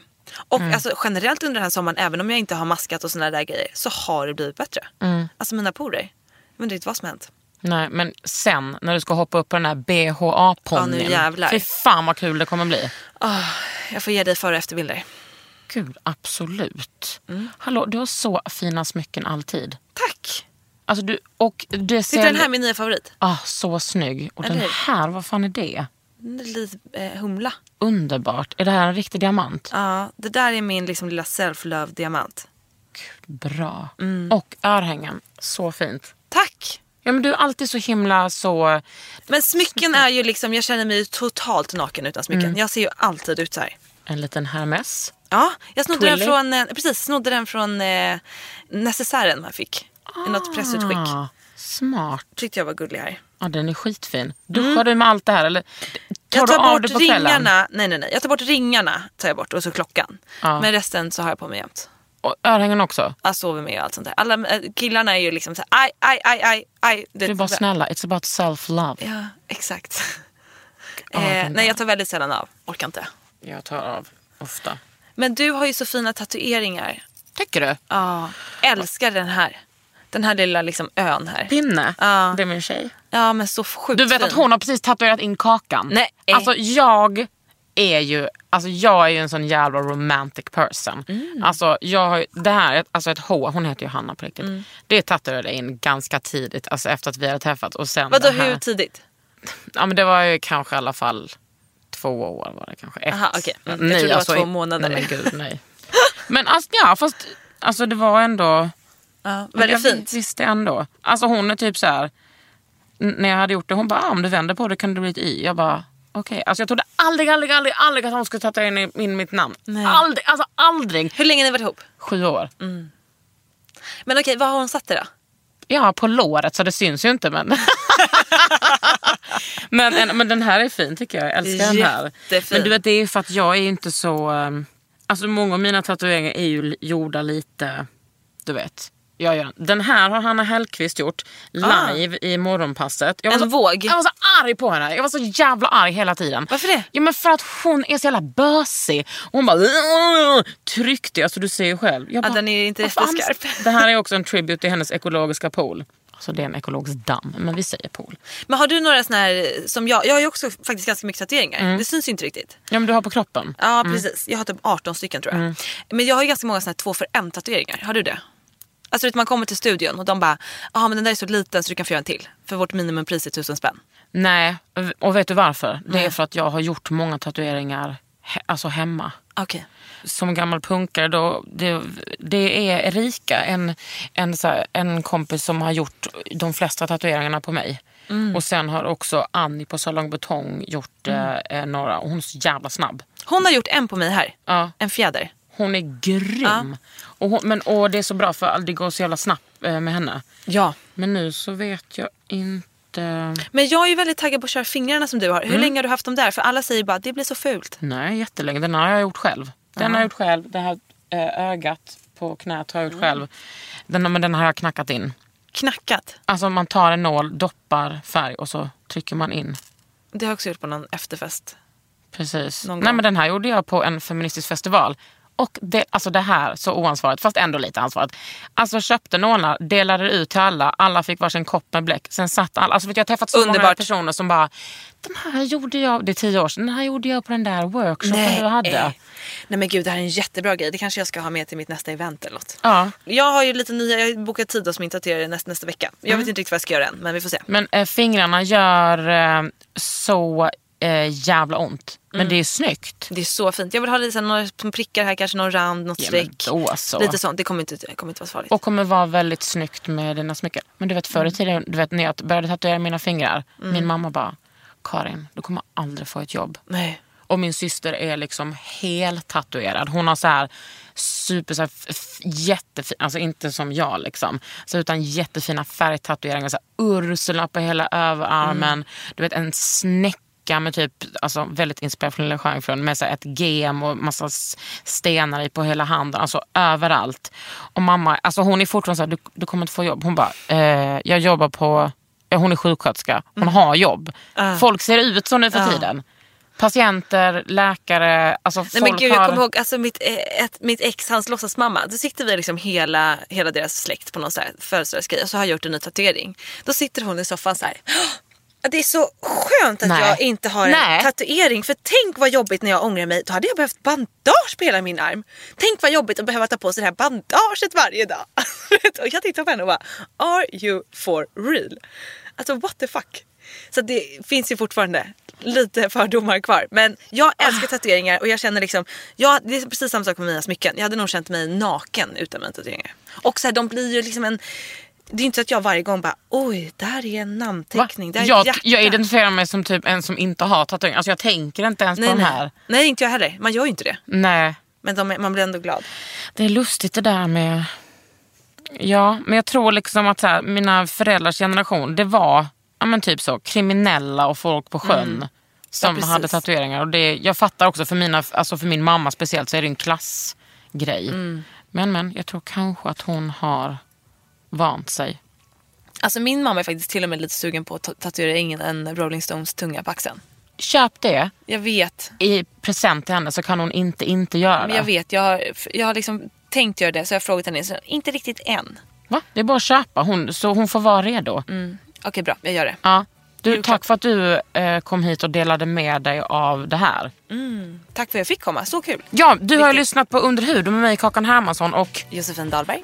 Och Mm. alltså, generellt under den här sommaren, även om jag inte har maskat och såna där grejer, så har det blivit bättre. Mm. Alltså mina porer. Jag vet inte vad som har hänt. Nej, men sen när du ska hoppa upp på den här BHA-ponnyn. Ja, nu jävlar. Fy fan vad kul det kommer bli. Jag får ge dig före och efterbilder. Gud, absolut. Mm. Hallå, du har så fina smycken alltid. Tack! Alltså du, och det ser... Titta den här är min nya favorit. Ah, så snygg. Och den Eller här, vad fan är det? Lite eh, humla. Underbart. Är det här en riktig diamant? Ja, det där är min liksom, lilla self-love diamant. Bra. Mm. Och örhängen, så fint. Tack! Ja men du är alltid så himla så... Men smycken är ju liksom, jag känner mig totalt naken utan smycken. Mm. Jag ser ju alltid ut så här. En liten Hermes. Ja, jag snodde den Twilly. från, eh, precis, snodde den från eh, necessären man fick. I något pressutskick. Ah, smart. Tyckte jag var gullig här. Ja, den är skitfin. Duschar du med allt det här eller tar, Jag du tar av bort det på kvällen? ringarna. Nej, nej, nej. Jag tar bort ringarna tar jag bort och så klockan. Ja. Men resten så har jag på mig jämt. Och örhängen också? Jag sover med och allt sånt där. Alla eh, killarna är ju liksom så här, aj, aj, aj, aj, aj. Du är bara snälla, it's about self-love. Ja, exakt. Eh, den nej, jag tar väldigt sällan av. Orkar inte. Jag tar av ofta. Men du har ju så fina tatueringar. Tycker du? Ja, älskar den här. Den här lilla liksom ön här. Pinne, Ja. det är min tjej. Ja, men så sjukt Du vet fin. att hon har precis tatuerat in kakan? Nej. Alltså jag är ju, alltså jag är ju en sån jävla romantic person. Mm. Alltså jag har ju- det här, alltså ett H, hon heter ju Hanna på riktigt. Mm. Det tatuerade jag in ganska tidigt, alltså efter att vi hade träffats. Och sen Vadå, hur tidigt? Ja men det var ju kanske i alla fall två år var det kanske. Ett. Aha, okej. Mm, jag trodde det var två månader. Nej men gud nej. Men alltså, ja fast alltså det var ändå Ja, jag väldigt fint. visste ändå. Alltså hon är typ så här. När jag hade gjort det, hon bara ah, om du vänder på det kan det bli ett Y. Jag bara okej. Alltså jag trodde aldrig, aldrig, aldrig, aldrig att hon skulle tatuera in, in mitt namn. Nej. Aldrig, alltså aldrig. Hur länge har ni varit ihop? Sju år. Men okej, vad har hon satt det då? Ja, på låret så det syns ju inte men. men, en- men den här är fin tycker jag. Jag älskar den här. Jättefin. Men du vet det är för att jag är inte så... um, Alltså många av mina tatueringar är ju gjorda lite, du vet. Jag gör, den här har Hanna Hellquist gjort live i morgonpasset. Jag var, Ah. En så, våg? jag var så arg på henne. Jag var så jävla arg hela tiden. Varför det? Ja, men för att hon är så jävla bösig. Hon bara tryckte. Alltså du ser ju själv. Jag Ja, bara, den är inte jätteskarp. Det här är också en tribute till hennes ekologiska pool. Alltså det är en ekologisk damm, men vi säger pool. Men har du några såna här som jag? Jag har ju också faktiskt ganska mycket tatueringar. Mm. Det syns ju inte riktigt. Ja men du har på kroppen. Ja precis. Jag har typ 18 stycken tror jag. Mm. Men jag har ju ganska många såna här två för en tatueringar. Har du det? Alltså vet, man kommer till studion och de bara, ja men den där är så liten så du kan få göra en till. För vårt minimumpris är tusen spänn. Nej, och vet du varför? Det är för att jag har gjort många tatueringar he- alltså hemma. Okej. Som gammal punkare då, det, det är Erika, en, en, så här, en kompis som har gjort de flesta tatueringarna på mig. Och sen har också Annie på Salong Betong gjort eh, några, och hon är så jävla snabb. Hon har gjort en på mig här. Ja. En fjäder. Hon är grym. Och, hon, men, och det är så bra för det går så jävla snabbt eh, med henne. Ja. Men nu så vet jag inte. Men jag är ju väldigt taggad på att köra fingrarna som du har. Hur Mm. länge har du haft dem där? För alla säger bara, det blir så fult. Nej, jättelänge. Den har jag gjort själv. Den har jag gjort själv. Det här eh, ögat på knät har jag gjort själv. Den, men den har jag knackat in. Knackat. Alltså man tar en nål, doppar färg och så trycker man in. Det har jag också gjort på någon efterfest. Precis. Någon Nej men den här gjorde jag på en feministisk festival. Och det, alltså det här, så oansvarigt, fast ändå lite ansvarigt. Alltså köpte nålar, delade ut till alla, alla fick varsin kopp med bläck. Sen satt alla, alltså vet jag, har träffat så många Underbart. personer som bara, den här gjorde jag, det är tio år sedan, den här gjorde jag på den där workshopen du hade. Nej men gud det här är en jättebra grej. Det kanske jag ska ha med till mitt nästa event eller något. Ja. Jag har ju lite nya, jag har bokat tid hos min tatuerare nästa, nästa vecka. Jag Mm. vet inte riktigt vad jag ska göra än men vi får se. Men eh, fingrarna gör eh, så eh, jävla ont. Men Mm. det är snyggt. Det är så fint. Jag vill ha lite några prickar här, kanske någon rand, något Ja, streck. då så. Lite sånt. Det kommer inte, det kommer inte vara så farligt. Och kommer vara väldigt snyggt med dina smycken. Men du vet förr i Mm. tiden, du vet, när jag började tatuera mina fingrar. Min mamma bara, Karin du kommer aldrig få ett jobb. Nej. Och min syster är liksom helt tatuerad. Hon har så här super, så här, jättefin, alltså inte som jag liksom. Så, utan jättefina färgtatueringar. Så här, Ursula på hela överarmen. Mm. Du vet en snäcka bricka med typ, alltså väldigt Lilla Stjärnfrun med så ett gem och massa stenar i på hela handen. Alltså överallt. Och mamma, alltså hon är fortfarande så här, du, du kommer inte få jobb. Hon bara, eh, jag jobbar på, ja, hon är sjuksköterska, hon har jobb. Folk ser ut så nu för tiden. Patienter, läkare, alltså Nej, folk men gud, jag har... kommer ihåg alltså, mitt, eh, ett, mitt ex, hans låtsasmamma. Då sitter vi liksom hela, hela deras släkt på någon födelsedagsgrej och så har jag gjort en ny tatuering. Då sitter hon i soffan så här. "Åh, Det är så skönt att Nej. jag inte har en Nej. tatuering. För tänk vad jobbigt när jag ångrar mig. Då hade jag behövt bandage på hela min arm. Tänk vad jobbigt att behöva ta på sig det här bandaget varje dag. och jag tittar på henne och bara, are you for real? Alltså what the fuck. Så det finns ju fortfarande lite fördomar kvar. Men jag älskar tatueringar och jag känner liksom, ja, det är precis samma sak med mina smycken. Jag hade nog känt mig naken utan mina tatueringar. Och så här, de blir ju liksom en, det är inte så att jag varje gång bara, oj, där är en Va? namnteckning, där är Jag, hjärta. jag identifierar mig som typ en som inte har tatuering. Alltså jag tänker inte ens nej, på de nej. här. nej, inte jag heller. Man gör ju inte det. Nej. Men de man blir ändå glad. Det är lustigt det där med... Ja, men jag tror liksom att så här, mina föräldrars generation, det var ja, men typ så, kriminella och folk på sjön som Mm. precis. hade tatueringar. Och det, jag fattar också, för, mina, alltså för min mamma speciellt så är det en klassgrej. Mm. Men, men jag tror kanske att hon har vant sig. Alltså min mamma är faktiskt till och med lite sugen på att ta- tatuera in en Rolling Stones tunga på axeln. Köp det Jag vet, i present till henne så kan hon inte inte göra men det. jag vet. Jag har, jag har liksom tänkt göra det så jag har frågat henne. Så inte riktigt än. Va? Det är bara att köpa, hon, så hon får vara redo. Okej bra, jag gör det. Ja. Du, tack för att du eh, kom hit och delade med dig av det här. Tack för att jag fick komma, så kul. Ja, du har ju Viktigt. lyssnat på Under huden med mig Kakan Hermansson och Josefin Dahlberg.